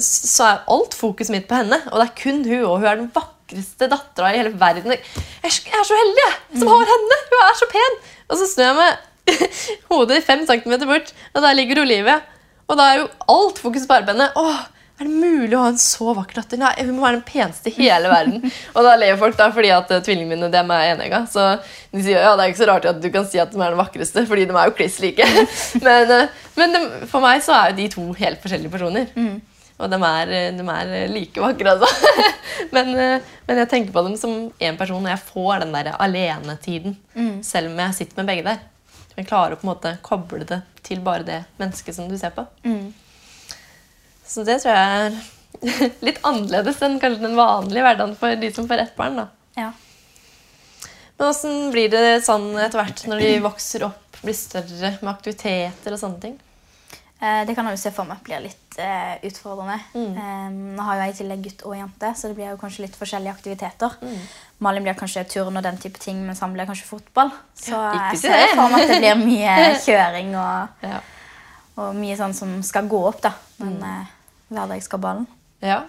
så er alt fokuset mitt på henne. Og det er kun hun, og hun er den vakreste dattera i hele verden. Jeg er, så- heldig jeg, som har henne! Hun er så pen! Og så snur jeg meg [laughs] hodet fem centimeter bort, og der ligger Olivia. Og da er jo alt fokus på arbeidet. Åh, er det mulig å ha en så vakker datter? Nei, Hun må være den peneste i hele verden. og da ler folk, da, fordi at uh, tvillingene mine dem er enegga. Så de sier ja, det er ikke så rart at du kan si at de er den vakreste, fordi de er jo kliss like. [laughs] men uh, men de, for meg så er jo de to helt forskjellige personer. Og de er, uh, de er like vakre, altså. [laughs] men, men jeg tenker på dem som én person, og jeg får den der alenetiden. Selv om jeg sitter med begge der. Jeg klarer å på en måte koble det til bare det mennesket som du ser på. Så det tror jeg er [laughs] litt annerledes enn kanskje den vanlige hverdagen for de som får ett barn. da.
Ja.
Men åssen blir det sånn etter hvert når de vokser opp, blir større med aktiviteter og sånne ting?
Eh, Det kan jeg jo se for meg blir litt eh, utfordrende.
Mm.
Eh, nå har jo jeg i tillegg gutt og jente, så det blir jo kanskje litt forskjellige aktiviteter.
Mm.
Malin blir kanskje turn og den type ting, mens han blir kanskje fotball. Så
ja,
jeg ser
det.
for meg at det blir mye [laughs] kjøring og,
Ja.
og mye sånn som skal gå opp, da. Men
Mm.
Hverdagskabalen.
ja.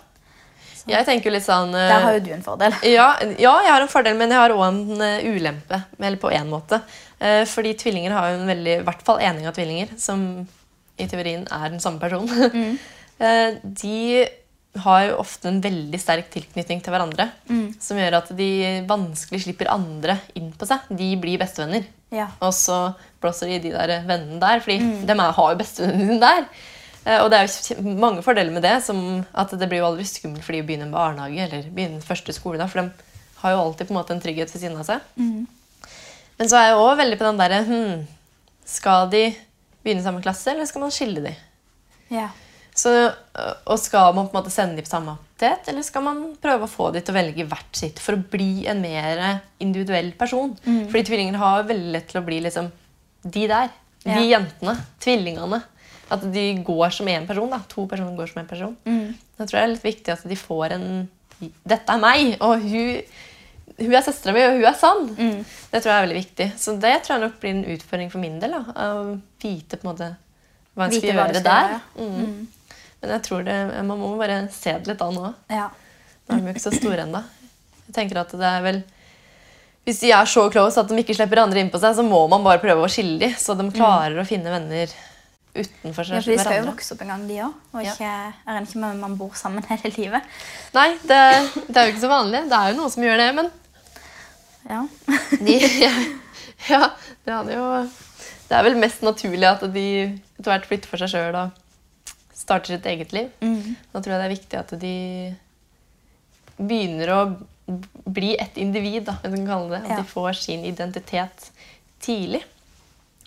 Jeg tenker jo litt sånn eh,
Der har jo du en fordel. [laughs]
Ja, ja, jeg har en fordel, men jeg har òg en eh, ulempe. Eller på én måte. Eh, fordi tvillinger har jo en veldig I hvert fall enige tvillinger, som i teorien er den samme personen. [laughs] Mm. de har jo ofte en veldig sterk tilknytning til hverandre. Som gjør at de vanskelig slipper andre inn på seg. De blir bestevenner.
Ja.
Og så blåser de de der vennene der, fordi de er, har jo bestevennene sine der. Eh, Og det er jo mange fordeler med det, som at det blir jo aldri skummelt for de å begynne en barnehage eller begynne første skole. da, For de har jo alltid på en måte en trygghet ved siden av seg. Men så er jeg òg veldig på den derre hm, Skal de begynne i samme klasse, eller skal man skille de?
Ja.
Så, øh, og Skal man på en måte sende de på samme aktivitet, eller skal man prøve å få de til å velge hvert sitt for å bli en mer individuell person? Fordi tvillinger har veldig lett til å bli liksom de der. De
Ja.
jentene. Tvillingene. At de går som én person. da. To personer går som én person. Da tror jeg det er litt viktig at de får en Dette er meg, og hun, hun er søstera mi, og hun er sann. Det tror jeg er veldig viktig. Så det tror jeg nok blir en utfordring for min del. da, Å vite på en måte hva en skal
Vite
gjøre der.
gjøre.
Mm. Men jeg tror det, man må bare se det litt an òg.
ja.
Nå er de jo ikke så store ennå. Jeg tenker at det er vel Hvis de er så close at de ikke slipper andre inn på seg, så må man bare prøve å skille dem, så de klarer å finne venner utenfor seg
ja, for de skal jo vokse opp en gang, de òg. Og
Ja.
ikke, er en ikke med man bor sammen hele livet.
Nei, det, det er jo ikke så vanlig. Det er jo noen som gjør det, men
Ja. [laughs]
de, ja, det hadde jo Det er vel mest naturlig at de etter hvert flytter for seg sjøl og starter sitt eget liv.
Mm.
Da tror jeg det er viktig at de begynner å bli et individ, da, hvis man kan kalle det. At
Ja.
de får sin identitet tidlig.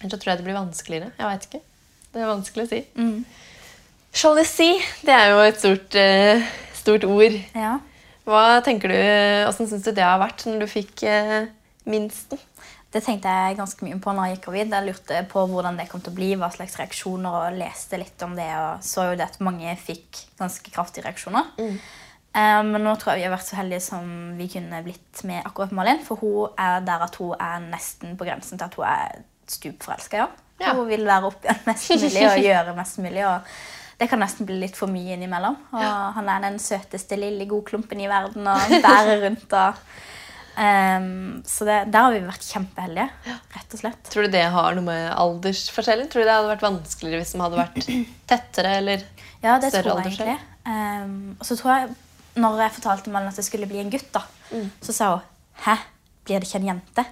Ellers så tror jeg det blir vanskeligere. Jeg veit ikke. Det er vanskelig å si.
Mm.
Sjalusi, det er jo et stort, uh, stort ord.
ja.
Hva tenker du, Hvordan syns du det har vært når du fikk uh, minsten?
Det tenkte jeg ganske mye på når jeg gikk gravid. Jeg lurte på hvordan det kom til å bli, hva slags reaksjoner, og leste litt om det. Og så jo det at mange fikk ganske kraftige reaksjoner. Eh, men nå tror jeg vi har vært så heldige som vi kunne blitt med akkurat Malin. For hun er der at hun er nesten på grensen til at hun er stupforelska. Ja.
Ja.
Hun vil være opp igjen [laughs] mest mulig og [laughs] gjøre mest mulig. og det kan nesten bli litt for mye innimellom. Og han er den søteste lille godklumpen i verden og bærer rundt. og um, så det, der har vi vært kjempeheldige, rett og slett.
Tror du det har noe med aldersforskjellen? Tror du det hadde vært vanskeligere hvis de hadde vært [clears throat] tettere? eller
Ja, det
større
jeg egentlig. Ehm, og så tror jeg, når jeg fortalte Malin at det skulle bli en gutt, da,
Mm.
så sa hun Hæ, blir det ikke en jente?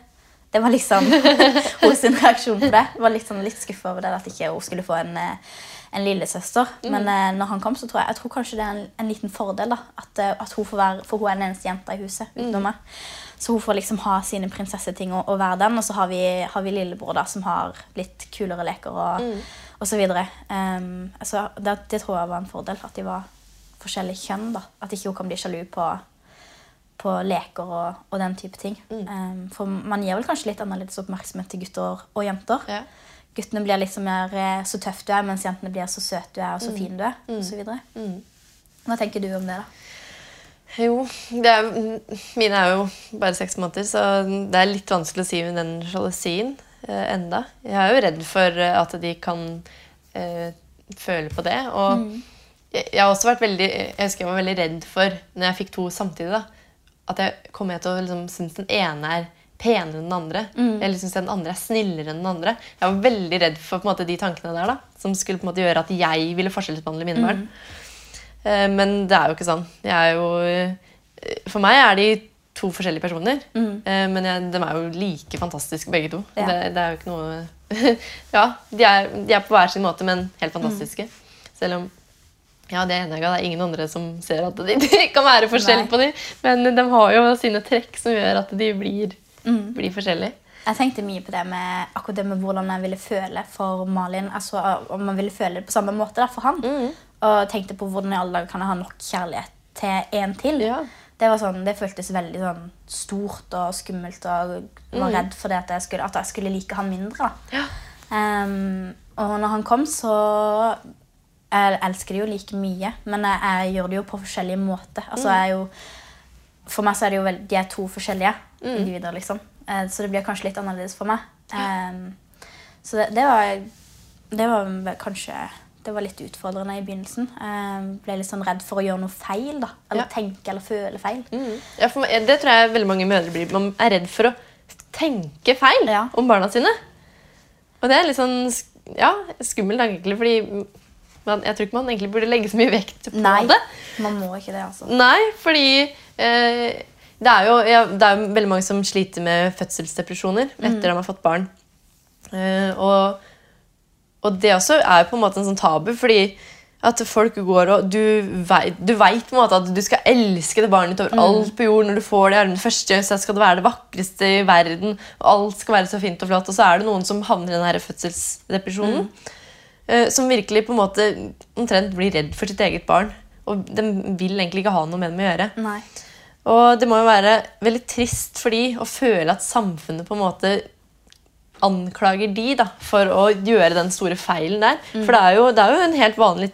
Det var liksom [laughs] hennes reaksjon på det. Jeg var litt, sånn, litt skuffa over det, at ikke hun skulle få en, eh, en lillesøster.
Mm.
Men mm. når han kom, så tror jeg, jeg tror kanskje det er en, en liten fordel. da, at, eh, at hun får være, For hun er den eneste jenta i huset
Mm.
utenom meg. Så hun får liksom ha sine prinsesseting og, og være den. Og så har vi, har vi lillebror da, som har litt kulere leker og,
Mm.
og så videre. Um, altså, det, det tror jeg var en fordel, at de var forskjellig kjønn. da. At ikke hun kan bli sjalu på, på leker og, og den type ting. Em, for man gir vel kanskje litt annerledes oppmerksomhet til gutter og jenter.
Ja.
Guttene blir liksom mer eh, så tøff du er, mens jentene blir så søt du er og så fin du er. Og så videre. Hva tenker du om det, da?
Jo, det er, mine er jo bare seks måneder, så det er litt vanskelig å si med den sjalusien eh, enda. Jeg er jo redd for eh, at de kan eh, føle på det. Og jeg, jeg har også vært veldig Jeg husker jeg var veldig redd for, når jeg fikk to samtidig, da, at jeg kommer til å liksom, synes den ene er penere enn den andre. Eller synes den andre er snillere enn den andre. Jeg var veldig redd for måte, de tankene der, da, som skulle på en måte gjøre at jeg ville forskjellsbehandle mine barn. Eh, Men det er jo ikke sånn. Jeg jo, eh, for meg er de to forskjellige personer. Eh, Men jeg, de er jo like fantastiske begge to.
Ja.
Det, det er jo ikke noe [laughs] Ja, de er, de er på hver sin måte, men helt fantastiske. Selv om ja, det er enig, det er ingen andre som ser at de, [laughs] de kan være forskjell på dem. Men de har jo sine trekk som gjør at de blir, blir forskjellige.
Jeg tenkte mye på det med akkurat det med hvordan jeg ville føle for Malin. Altså Om man ville føle det på samme måte da, for han. Og tenkte på hvordan i alle dager kan jeg ha nok kjærlighet til en til.
Ja.
Det, var sånn, det føltes veldig sånn stort og skummelt. Og jeg var redd for det at, jeg skulle, at jeg skulle like han mindre.
Ja.
Um, og når han kom, så Jeg elsker det jo like mye, men jeg, jeg gjør det jo på forskjellige måter. Altså, jeg er jo, for meg så er det jo vel, de er to forskjellige individer, liksom. Eh, så det blir kanskje litt annerledes for meg. Ehm, så det, det var Det var kanskje det var litt utfordrende i begynnelsen. Jeg ble litt sånn redd for å gjøre noe feil. da. Eller
Ja.
tenke eller føle feil.
Mm. Ja, meg, det tror jeg veldig mange mødre blir. Man er redd for å tenke feil
Ja.
om barna sine. Og det er litt sånn ja, skummelt, egentlig, fordi man, jeg tror ikke man egentlig burde legge så mye vekt på
Nei,
det.
man må ikke det, altså.
Nei, fordi eh, det, er jo, ja, det er jo veldig mange som sliter med fødselsdepresjoner etter at de har fått barn. Eh, og, og det også er på en måte en sånn tabu, fordi at folk går og Du veit vet på en måte at du skal elske det barnet ditt over alt på jord. Når du får det i armene første, så skal det være det vakreste i verden. Og alt skal være så fint og flott. Og så er det noen som havner i den fødselsdepresjonen. eh, som virkelig på en måte omtrent blir redd for sitt eget barn. Og de vil egentlig ikke ha noe med dem å gjøre.
Nei.
Og det må jo være veldig trist for de å føle at samfunnet på en måte anklager de da, for å gjøre den store feilen der. For det er, jo, det er jo en helt vanlig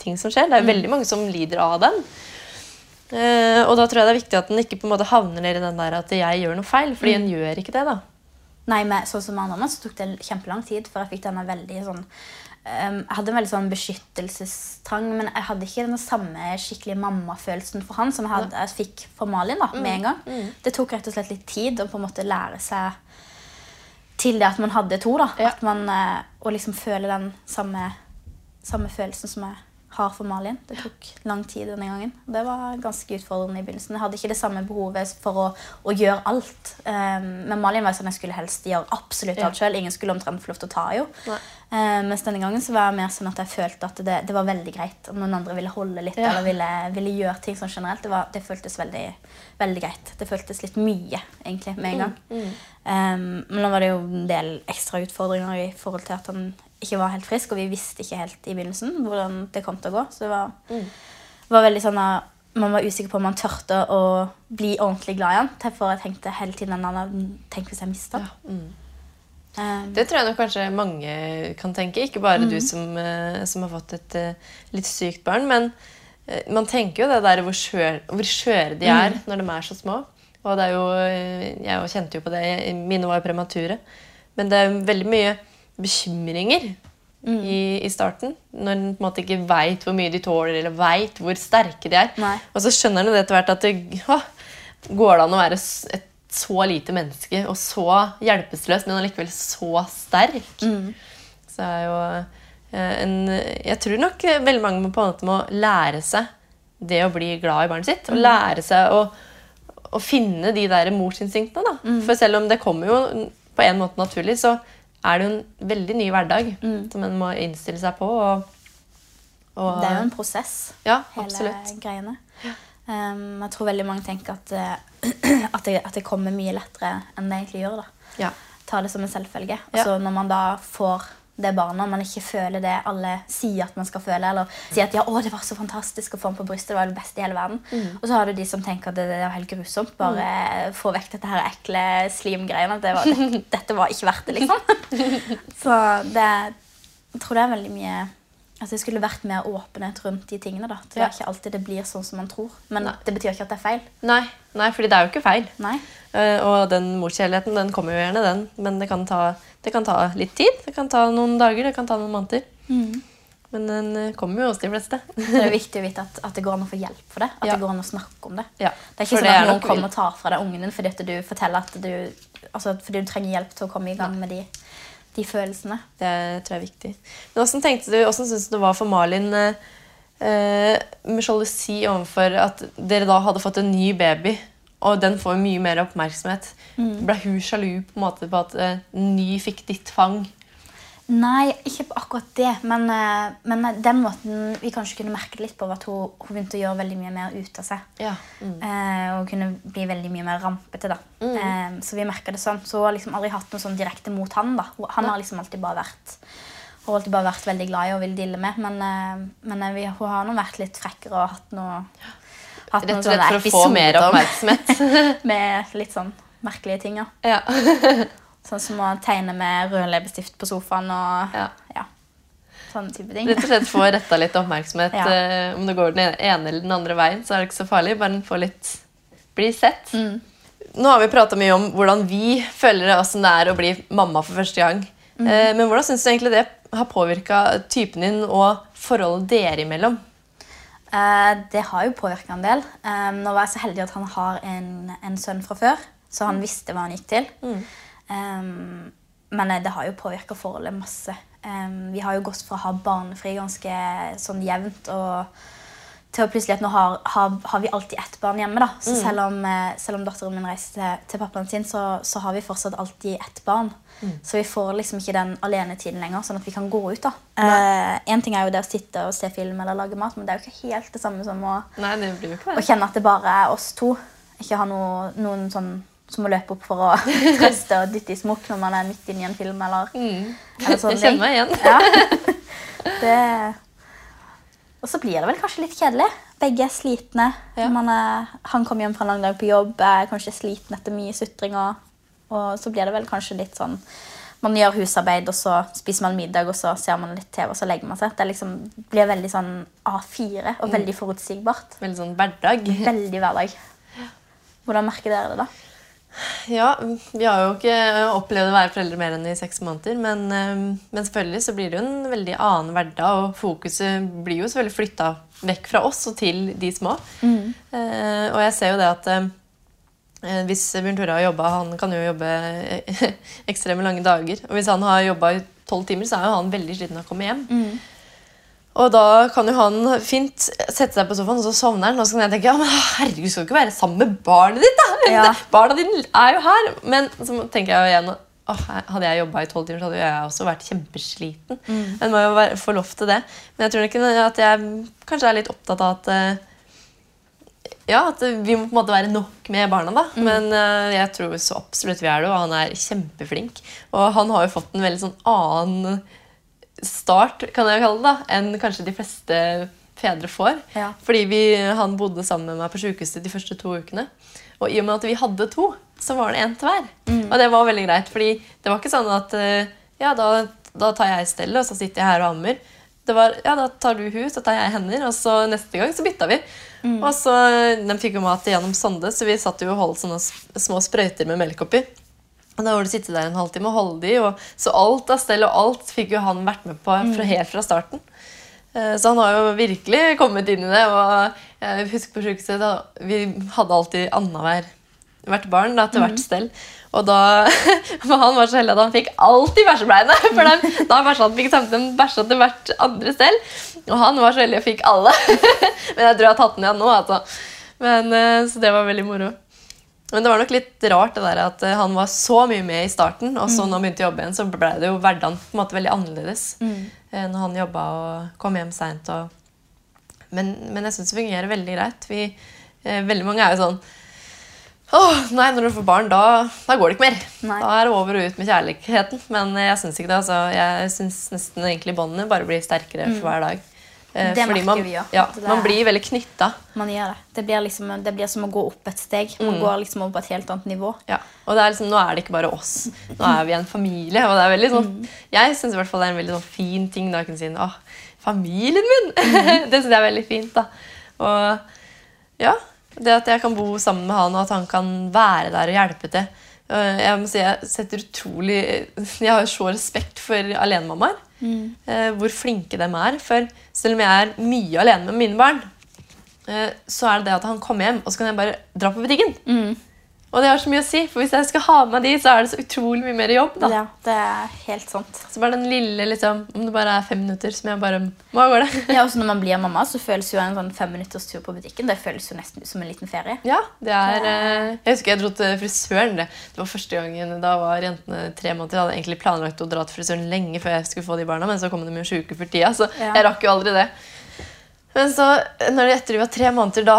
ting som skjer. Det er jo veldig mange som lider av den. Eh, og da tror jeg det er viktig at en ikke på en måte havner ned i den der at jeg gjør noe feil. Fordi en gjør ikke det. da.
Nei, men, sånn som andre så tok det kjempelang tid før jeg fikk denne veldig sånn ehm, Jeg hadde en veldig sånn beskyttelsestrang, men jeg hadde ikke den samme skikkelige mammafølelsen for han som jeg, hadde, jeg fikk for Malin da, med en gang. Det tok rett og slett litt tid å på en måte lære seg til det at man hadde to. da.
Ja.
At man, eh, Å liksom føle den samme, samme følelsen som jeg har for Malin. Det tok lang tid denne gangen. Det var ganske utfordrende i begynnelsen. Jeg hadde ikke det samme behovet for å, å gjøre alt. Um, men Malin var sånn jeg skulle helst gjøre absolutt alt sjøl. Ingen skulle omtrent få lov til å ta henne. Um, mens denne gangen så var jeg mer sånn at jeg følte at det, det var veldig greit om noen andre ville holde litt
Ja.
eller ville, ville gjøre ting sånn generelt. Det, var, det føltes veldig, veldig greit. Det føltes litt mye egentlig med en gang. Um, men nå var det jo en del ekstra utfordringer i forhold til at han ikke var helt frisk, og vi visste ikke helt i begynnelsen hvordan det kom til å gå. Så det var, var veldig sånn at man var usikker på om man tørte å bli ordentlig glad i han. For jeg tenkte hele tiden tenk hvis jeg mister han. Um,
Det tror jeg nok kanskje mange kan tenke. Ikke bare du som, eh, som har fått et eh, litt sykt barn. Men eh, man tenker jo det der hvor skjør- hvor skjøre de er når de er så små. Og det er jo, jeg kjente jo på det. Mine var premature. Men det er veldig mye bekymringer i, i starten. Når en på en måte ikke veit hvor mye de tåler, eller veit hvor sterke de er.
Nei.
Og så skjønner en det etter hvert at det, å, går det an å være et så lite menneske og så hjelpeløs, men allikevel så sterk. Så er jo eh, en Jeg tror nok veldig mange må på en måte må lære seg det å bli glad i barnet sitt. Og lære seg å, å finne de der morsinstinktene. Da. For selv om det kommer jo på en måte naturlig, så er det jo en veldig ny hverdag som en må innstille seg på. Og, og,
det er jo en prosess,
Ja,
hele
absolutt.
greiene. Um, jeg tror veldig mange tenker at, eh, [clears throat] at, det, at det kommer mye lettere enn det egentlig gjør. da.
Ja.
Ta det som en selvfølge. Og så når man da får det barnet. Man ikke føler det alle sier at man skal føle. Eller sier at ja, å, det var så fantastisk å få den på brystet. det var det beste i hele verden. Og så har du de som tenker at det, det er helt grusomt. Bare få vekk dette her ekle slimgreiene. Det var, det, [laughs] dette var ikke verdt det, liksom. [laughs] Så det, jeg tror det er veldig mye Altså Det skulle vært mer åpenhet rundt de tingene. da. Det er
Ja.
ikke alltid det blir sånn som man tror. Men
Nei.
det betyr ikke at det er feil.
Nei, nei, fordi det er jo ikke feil.
Nei.
Uh, og den morskjærligheten den kommer jo gjerne, den. Men det kan, ta, det kan ta litt tid. Det kan ta noen dager, det kan ta noen måneder. Men den eh, kommer jo hos de fleste.
Så [laughs] det er viktig å vite at, at det går an å få hjelp for det. At
Ja.
det går an å snakke om det.
Ja,
Det er ikke
for
sånn at noen kommer og tar fra deg ungen din fordi at du forteller at du, altså, fordi du trenger hjelp til å komme i gang med de, de følelsene.
Det tror jeg er viktig. Men Hvordan tenkte du, hvordan syns du det var for Malin eh, eh, med sjalusi overfor at dere da hadde fått en ny baby, og den får mye mer oppmerksomhet? Ble hun sjalu på en måte på at eh, ny fikk ditt fang?
Nei, ikke på akkurat det. Men, eh, men den måten vi kanskje kunne merke litt på, var at hun, hun begynte å gjøre veldig mye mer ut av seg.
Ja. Mm.
Eh, og kunne bli veldig mye mer rampete. da. Eh, så vi merket det sånn. Så hun har liksom aldri hatt noe sånn direkte mot han. da. Han har liksom alltid bare vært hun har alltid bare vært veldig glad i og vil dille med. Men, eh, men vi, hun har nå vært litt frekkere og hatt noe hatt
Rett og slett for å få mer oppmerksomhet. [laughs]
med litt sånn merkelige ting. ja.
ja. [laughs]
Sånn som å tegne med rød leppestift på sofaen og
Ja.
ja. Sånne type ting.
Rett og slett få retta litt oppmerksomhet. [laughs]
Ja.
eh, om det går den ene eller den andre veien, så er det ikke så farlig. Bare få litt bli sett.
Mm.
Nå har vi prata mye om hvordan vi føler åssen det er å bli mamma for første gang.
Mm.
Eh, men hvordan syns du egentlig det har påvirka typen din og forholdet dere imellom?
Eh, det har jo påvirka en del. Nå var jeg så heldig at han har en, en sønn fra før, så han visste hva han gikk til. Eh, men eh, det har jo påvirka forholdet masse. Um, vi har jo gått fra å ha barnefri ganske sånn jevnt og til å plutselig at nå har, har, har vi alltid ett barn hjemme. da. Så selv om, eh, selv om datteren min reiser til, til pappaen sin, så, så har vi fortsatt alltid ett barn. Så vi får liksom ikke den alenetiden lenger, sånn at vi kan gå ut. da. Eh, en ting er jo det å sitte og se film eller lage mat, men det er jo ikke helt det samme som å,
Nei, det
å kjenne at det bare er oss to. Ikke ha noe, noen sånn som må løpe opp for å [laughs] trøste og dytte i smokk når man er midt inne i en film. eller, eller sånn.
Jeg kjenner meg igjen.
Ja. [laughs] Det... Og så blir det vel kanskje litt kjedelig. Begge er slitne.
Ja.
Man er, han kom hjem fra en lang dag på jobb, er kanskje sliten etter mye sutring. Og, og så blir det vel kanskje litt sånn Man gjør husarbeid, og så spiser man middag, og så ser man litt TV, og så legger man seg. Det liksom blir veldig sånn A4 og veldig forutsigbart.
Veldig sånn hverdag.
Veldig hverdag. Hvordan merker dere det, da?
Ja, vi har jo ikke opplevd å være foreldre mer enn i seks måneder. Men, eh, men selvfølgelig så blir det jo en veldig annen hverdag, og fokuset blir jo selvfølgelig flytta vekk fra oss og til de små. Eh, og jeg ser jo det at eh, hvis Bjørn Tore har jobba Han kan jo jobbe [laughs] ekstreme lange dager. Og hvis han har jobba i tolv timer, så er jo han veldig sliten av å komme hjem. Og da kan jo han fint sette seg på sofaen, og så sovner han. Og så kan jeg tenke ja, men herregud, skal du ikke være sammen med barnet ditt? da?
Ja.
Barna dine er jo her. Men så tenker jeg jo igjen Oh, hadde jeg jobba i tolv timer, så hadde jeg også vært kjempesliten. Men må jo få lov til det. Men jeg tror ikke at jeg kanskje er litt opptatt av at eh, ja, at vi må på en måte være nok med barna. da. Men uh, jeg tror så absolutt vi er det, og han er kjempeflink. Og han har jo fått en veldig sånn annen start kan jeg kalle det, da, enn kanskje de fleste fedre får.
Ja.
Fordi vi, han bodde sammen med meg på sykehuset de første to ukene. Og i og med at vi hadde to, så var det én til hver. Og det var veldig greit, fordi det var ikke sånn at eh, ja, da, da tar jeg stellet, og så sitter jeg her og ammer. Det var, ja, Da tar du hus, så tar jeg hender, og så neste gang så bytta vi. Og så, De fikk jo mat gjennom sonde, så vi satt jo og holdt sånne små sprøyter med melk oppi. Og Da var det sitte der en halvtime og holde de, og så alt av stell og alt fikk jo han vært med på fra, helt fra starten. Eh, Så han har jo virkelig kommet inn i det. og jeg husker på sykehuset, da, Vi hadde alltid annenhver hvert barn da, til hvert stell. Og da, [laughs] for Han var så heldig at han fikk alltid bæsjebleiene. [laughs] For dem, da bæsja han fikk samtidig bæsja til hvert andre stell. Og han var så heldig og fikk alle. [laughs] Men jeg tror jeg har tatt den igjen nå. altså. Men, eh, så det var veldig moro. Men det var nok litt rart det der at eh, han var så mye med i starten, og så når han begynte å jobbe igjen, så ble det jo hverdagen på en måte veldig annerledes. Mm. Når han jobba og kom hjem seint. Men, men jeg syns det fungerer veldig greit. Vi, eh, veldig mange er jo sånn Åh, nei, når du får barn, da, da går det ikke mer.
Nei.
Da er det over og ut med kjærligheten. Men jeg syns ikke det. altså. Jeg syns nesten egentlig båndene bare blir sterkere for hver dag. Eh,
Mm. Det merker
man,
vi òg.
Ja,
er-
man blir veldig knytta.
Man gjør det. Det blir, liksom, det blir som å gå opp et steg. Man går liksom over på et helt annet nivå.
Ja. Og det er liksom, nå er det ikke bare oss. Nå er vi en familie. Og det er veldig sånn, Jeg syns det er en veldig sånn fin ting da, jeg kunne si Å, familien min! [laughs] det syns jeg er veldig fint. da. Og ja, det at jeg kan bo sammen med han, og at han kan være der og hjelpe til. Øh, Jeg må si jeg setter utrolig Jeg har så respekt for alenemammaer. Mm. Hvor flinke de er. For selv om jeg er mye alene med mine barn, eh, så er det det at han kommer hjem, og så kan jeg bare dra på butikken. Og det har så mye å si, for hvis jeg skal ha med de, så er det så utrolig mye mer jobb. da.
Ja, det er helt sant.
Så bare den lille, liksom, om det bare er fem minutter, som jeg bare Hva går det?
Ja, også når man blir mamma, så føles jo en sånn femminutters tur på butikken det føles jo nesten som en liten ferie.
Ja, det er eh, Jeg husker jeg dro til frisøren. Det Det var første gangen Da var jentene tre måneder. Jeg hadde egentlig planlagt å dra til frisøren lenge før jeg skulle få de barna, men så kom de jo sjuke for tida, så
Ja.
jeg rakk jo aldri det. Men så, når det etter de var tre måneder, da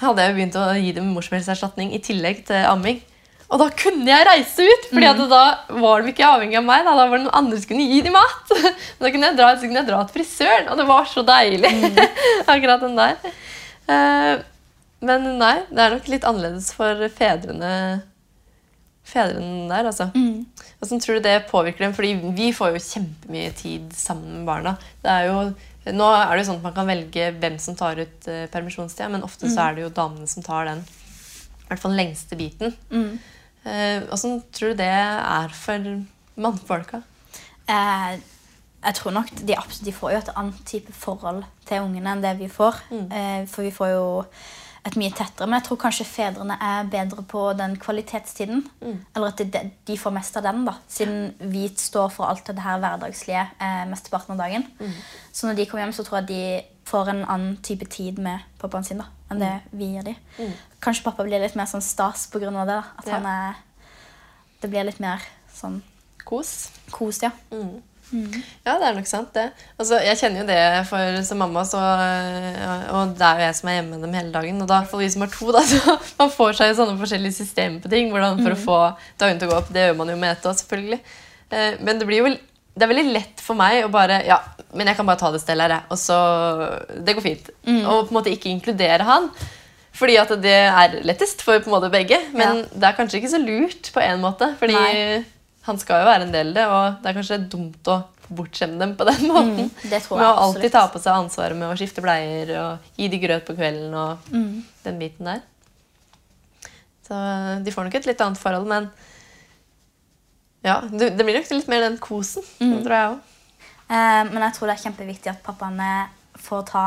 hadde jeg begynt å gi dem morsmelkerstatning i tillegg til amming. Og da kunne jeg reise ut, Fordi mm. da var de ikke avhengig av meg. Da, da var det noen andre som kunne gi dem mat. [laughs] Da kunne jeg dra, så kunne jeg dra til frisøren, og det var så deilig. [laughs] Akkurat den der. Eh, men nei, det er nok litt annerledes for fedrene Fedrene der, altså. Hvordan tror du det påvirker dem? Fordi vi får jo kjempemye tid sammen med barna. Det er jo, nå er det jo sånn at man kan velge hvem som tar ut uh, permisjonstida, men ofte så er det jo damene som tar den i hvert fall den lengste biten. Eh, uh, tror du det er for mannfolka?
Eh, jeg tror nok de, de får jo et annet type forhold til ungene enn det vi får. Mm. for vi får jo et mye tettere. Men jeg tror kanskje fedrene er bedre på den kvalitetstiden. Eller at de, de får mest av den, da. Siden vi står for alt det her hverdagslige eh, mesteparten av dagen. Så når de kommer hjem, så tror jeg de får en annen type tid med pappaen sin da, enn det vi gir dem. Kanskje pappa blir litt mer sånn stas på grunn av det. da. At
Ja.
han er Det blir litt mer sånn
Kos?
kos, ja.
Ja, det er nok sant, det. Altså, jeg kjenner jo det for som mamma, så, øh, og det er jo jeg som er hjemme med dem hele dagen. Og da, for vi som har to, da, [laughs] så man får seg sånne forskjellige systemer på ting. Hvordan for å få dagen til å gå opp. Det gjør man jo med ett òg, selvfølgelig. Eh, Men det blir jo det er veldig lett for meg å bare Ja, men jeg kan bare ta det stellet her. Og så Det går fint. Og på en måte ikke inkludere han. Fordi at det er lettest for på en måte begge. Men
Ja.
det er kanskje ikke så lurt på en måte. Fordi
Nei.
Han skal jo være en del av det, og det er kanskje dumt å bortskjemme dem på den måten.
det tror
med å alltid ta på seg ansvaret med å skifte bleier og gi de grøt på kvelden og den biten der. Så de får nok et litt annet forhold, men ja, det, det blir nok litt mer den kosen, tror jeg også.
Eh, men jeg tror det er kjempeviktig at pappaene får ta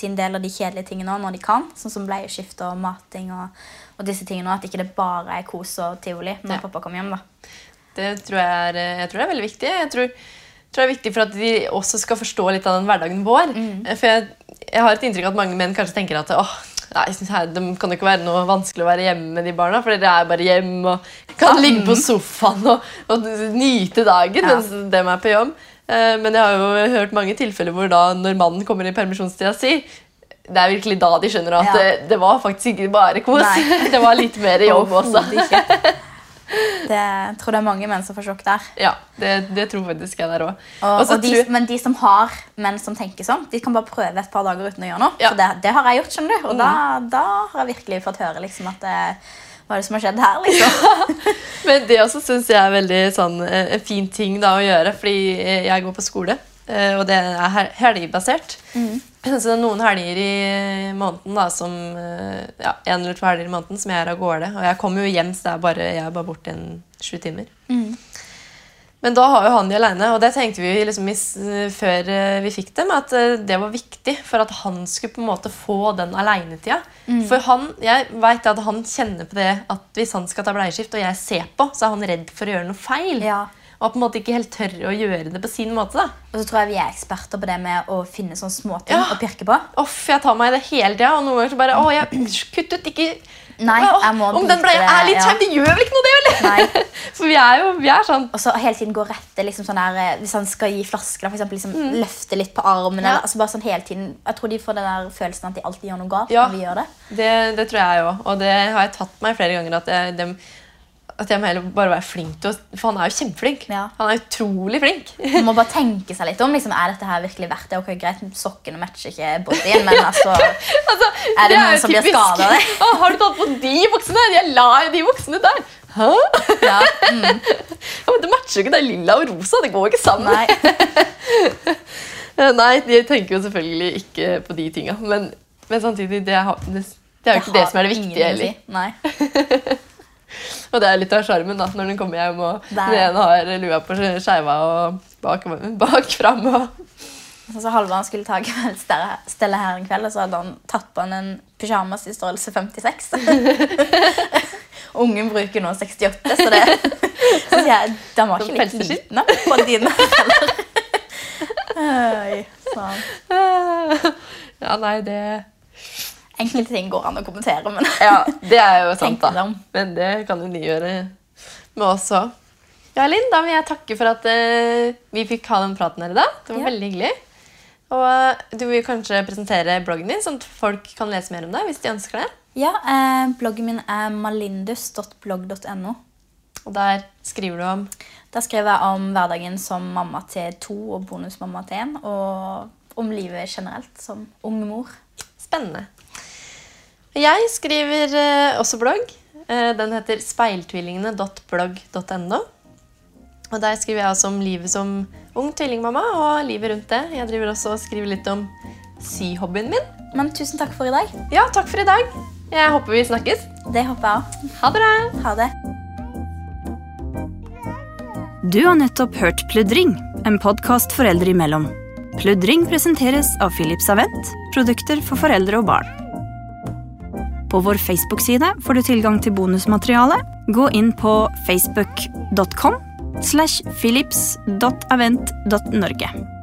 sin del av de kjedelige tingene når de kan. Sånn som bleieskifte og mating og, og disse tingene. At ikke det bare er kos og tivoli når
Ja.
pappa kommer hjem. da.
Det tror jeg, er, jeg tror det er veldig viktig. Jeg tror, tror det er viktig for at de også skal forstå litt av den hverdagen vår. For jeg, jeg har et inntrykk av at mange menn kanskje tenker at åh, nei, her, det kan jo ikke være noe vanskelig å være hjemme med de barna, for dere er bare hjemme og kan ligge på sofaen og, og nyte dagen
Ja.
mens de er på jobb. Eh, Men jeg har jo hørt mange tilfeller hvor da, når mannen kommer i permisjonstida si, det er virkelig da de skjønner at
Ja.
det, det var faktisk ikke bare kos.
Nei. [laughs]
det var litt mer jobb også.
Det, jeg tror det er mange menn som får sjokk der.
Ja, det, det tror faktisk jeg der òg.
Og, og de, men de som har menn som tenker sånn, de kan bare prøve et par dager uten å gjøre noe.
Ja.
For det, det har jeg gjort, skjønner du. Og da, da har jeg virkelig fått høre liksom, at det, hva er det som har skjedd her, liksom. [laughs]
Men det også syns jeg er veldig sånn, eh, en fin ting da, å gjøre, fordi eh, jeg går på skole, eh, og det er helgebasert. helgebasert. [clears throat] Så det er noen helger i måneden da, som eh, ja, en eller to helger i måneden som jeg er av gårde. Og jeg kommer jo hjem, så er bare, jeg er bare borte en sju timer. Men da har jo han de alene, og det tenkte vi liksom i, før eh, vi fikk dem, at eh, det var viktig for at han skulle på en måte få den alenetida. For han, jeg vet at han kjenner på det at hvis han skal ta bleieskift, og jeg ser på, så er han redd for å gjøre noe feil.
Ja.
Og på en måte ikke helt tør å gjøre det på sin måte. da.
Og så tror jeg vi er eksperter på det med å finne sånne småting
Ja.
å pirke på.
Off, jeg tar meg i det hele tida, og noen ganger så bare Å, jeg [clears throat] kutt ut! Ikke,
Nei, jeg må
Om den bleia er litt
ja.
skeiv, det gjør vel ikke noe, det? vel? [laughs] For vi er jo vi er sånn.
Og så hele tiden gå rette liksom sånn der, eh, Hvis han skal gi flasker, for eksempel, liksom, løfte litt på armen.
Mm. Ja.
Eller, altså bare sånn hele tiden Jeg tror de får den der følelsen at de alltid gjør noe galt
Ja.
når vi gjør det.
Det, det tror jeg òg. Og det har jeg tatt meg flere ganger. At jeg, at jeg må heller bare være flink til å For han er jo kjempeflink.
Ja.
Han er utrolig flink.
Man må bare tenke seg litt om. Liksom, er dette her virkelig verdt det? Ok, Greit, sokkene matcher ikke bodyen, men altså [laughs]
Altså,
Er det noen
er
som blir
typisk.
skadet skada?
oh, har du tatt på de buksene? Jeg la jo de buksene der. Hæ?
ja, [laughs]
Ja, men det matcher jo ikke. Det er lilla og rosa. Det går ikke sammen.
Nei. [laughs]
Eh, Nei, de tenker jo selvfølgelig ikke på de tinga. Men, men samtidig, det, er, det, det er jo ikke det som er det viktige heller.
si. Nei.
Og det er litt av sjarmen når den kommer hjem og den ene har lua på skeiva og bak, bak fram. Og...
Sånn så Halvdan skulle ta stelle her en kveld, og så hadde han tatt på han en pysjamas i størrelse 56. [laughs] Ungen bruker nå 68, så det så jeg, den var ikke litt liten da, på dine heller. Øy, sånn.
Ja, nei, det
Enkelte ting går an å kommentere, men
Ja, det er jo [laughs] sant, da. Men det kan jo de gjøre med oss òg. Ja, Linn, da vil jeg takke for at uh, vi fikk ha den praten her i dag. Det var
Ja.
veldig hyggelig. Og uh, du vil kanskje presentere bloggen din, sånn at folk kan lese mer om deg hvis de ønsker det.
Ja, eh, bloggen min er malindus.blogg.no.
Og der skriver du om
Der skriver jeg om hverdagen som mamma til to og bonusmamma til en, og om livet generelt som ung mor.
Spennende. Jeg skriver eh, også blogg. Eh, den heter speiltvillingene.blogg.no. Og Der skriver jeg også om livet som ung tvillingmamma og livet rundt det. Jeg driver også og skriver litt om syhobbyen min.
Men tusen takk for i dag.
Ja, takk for i dag. Jeg håper vi snakkes.
Det håper jeg òg.
Ha det bra.
Ha det.
Du har nettopp hørt Pludring, en podkast foreldre imellom. Pludring presenteres av Philips Avent, produkter for foreldre og barn. På vår Facebook-side får du tilgang til bonusmateriale. Gå inn på facebook.com slash philips.avent.norge.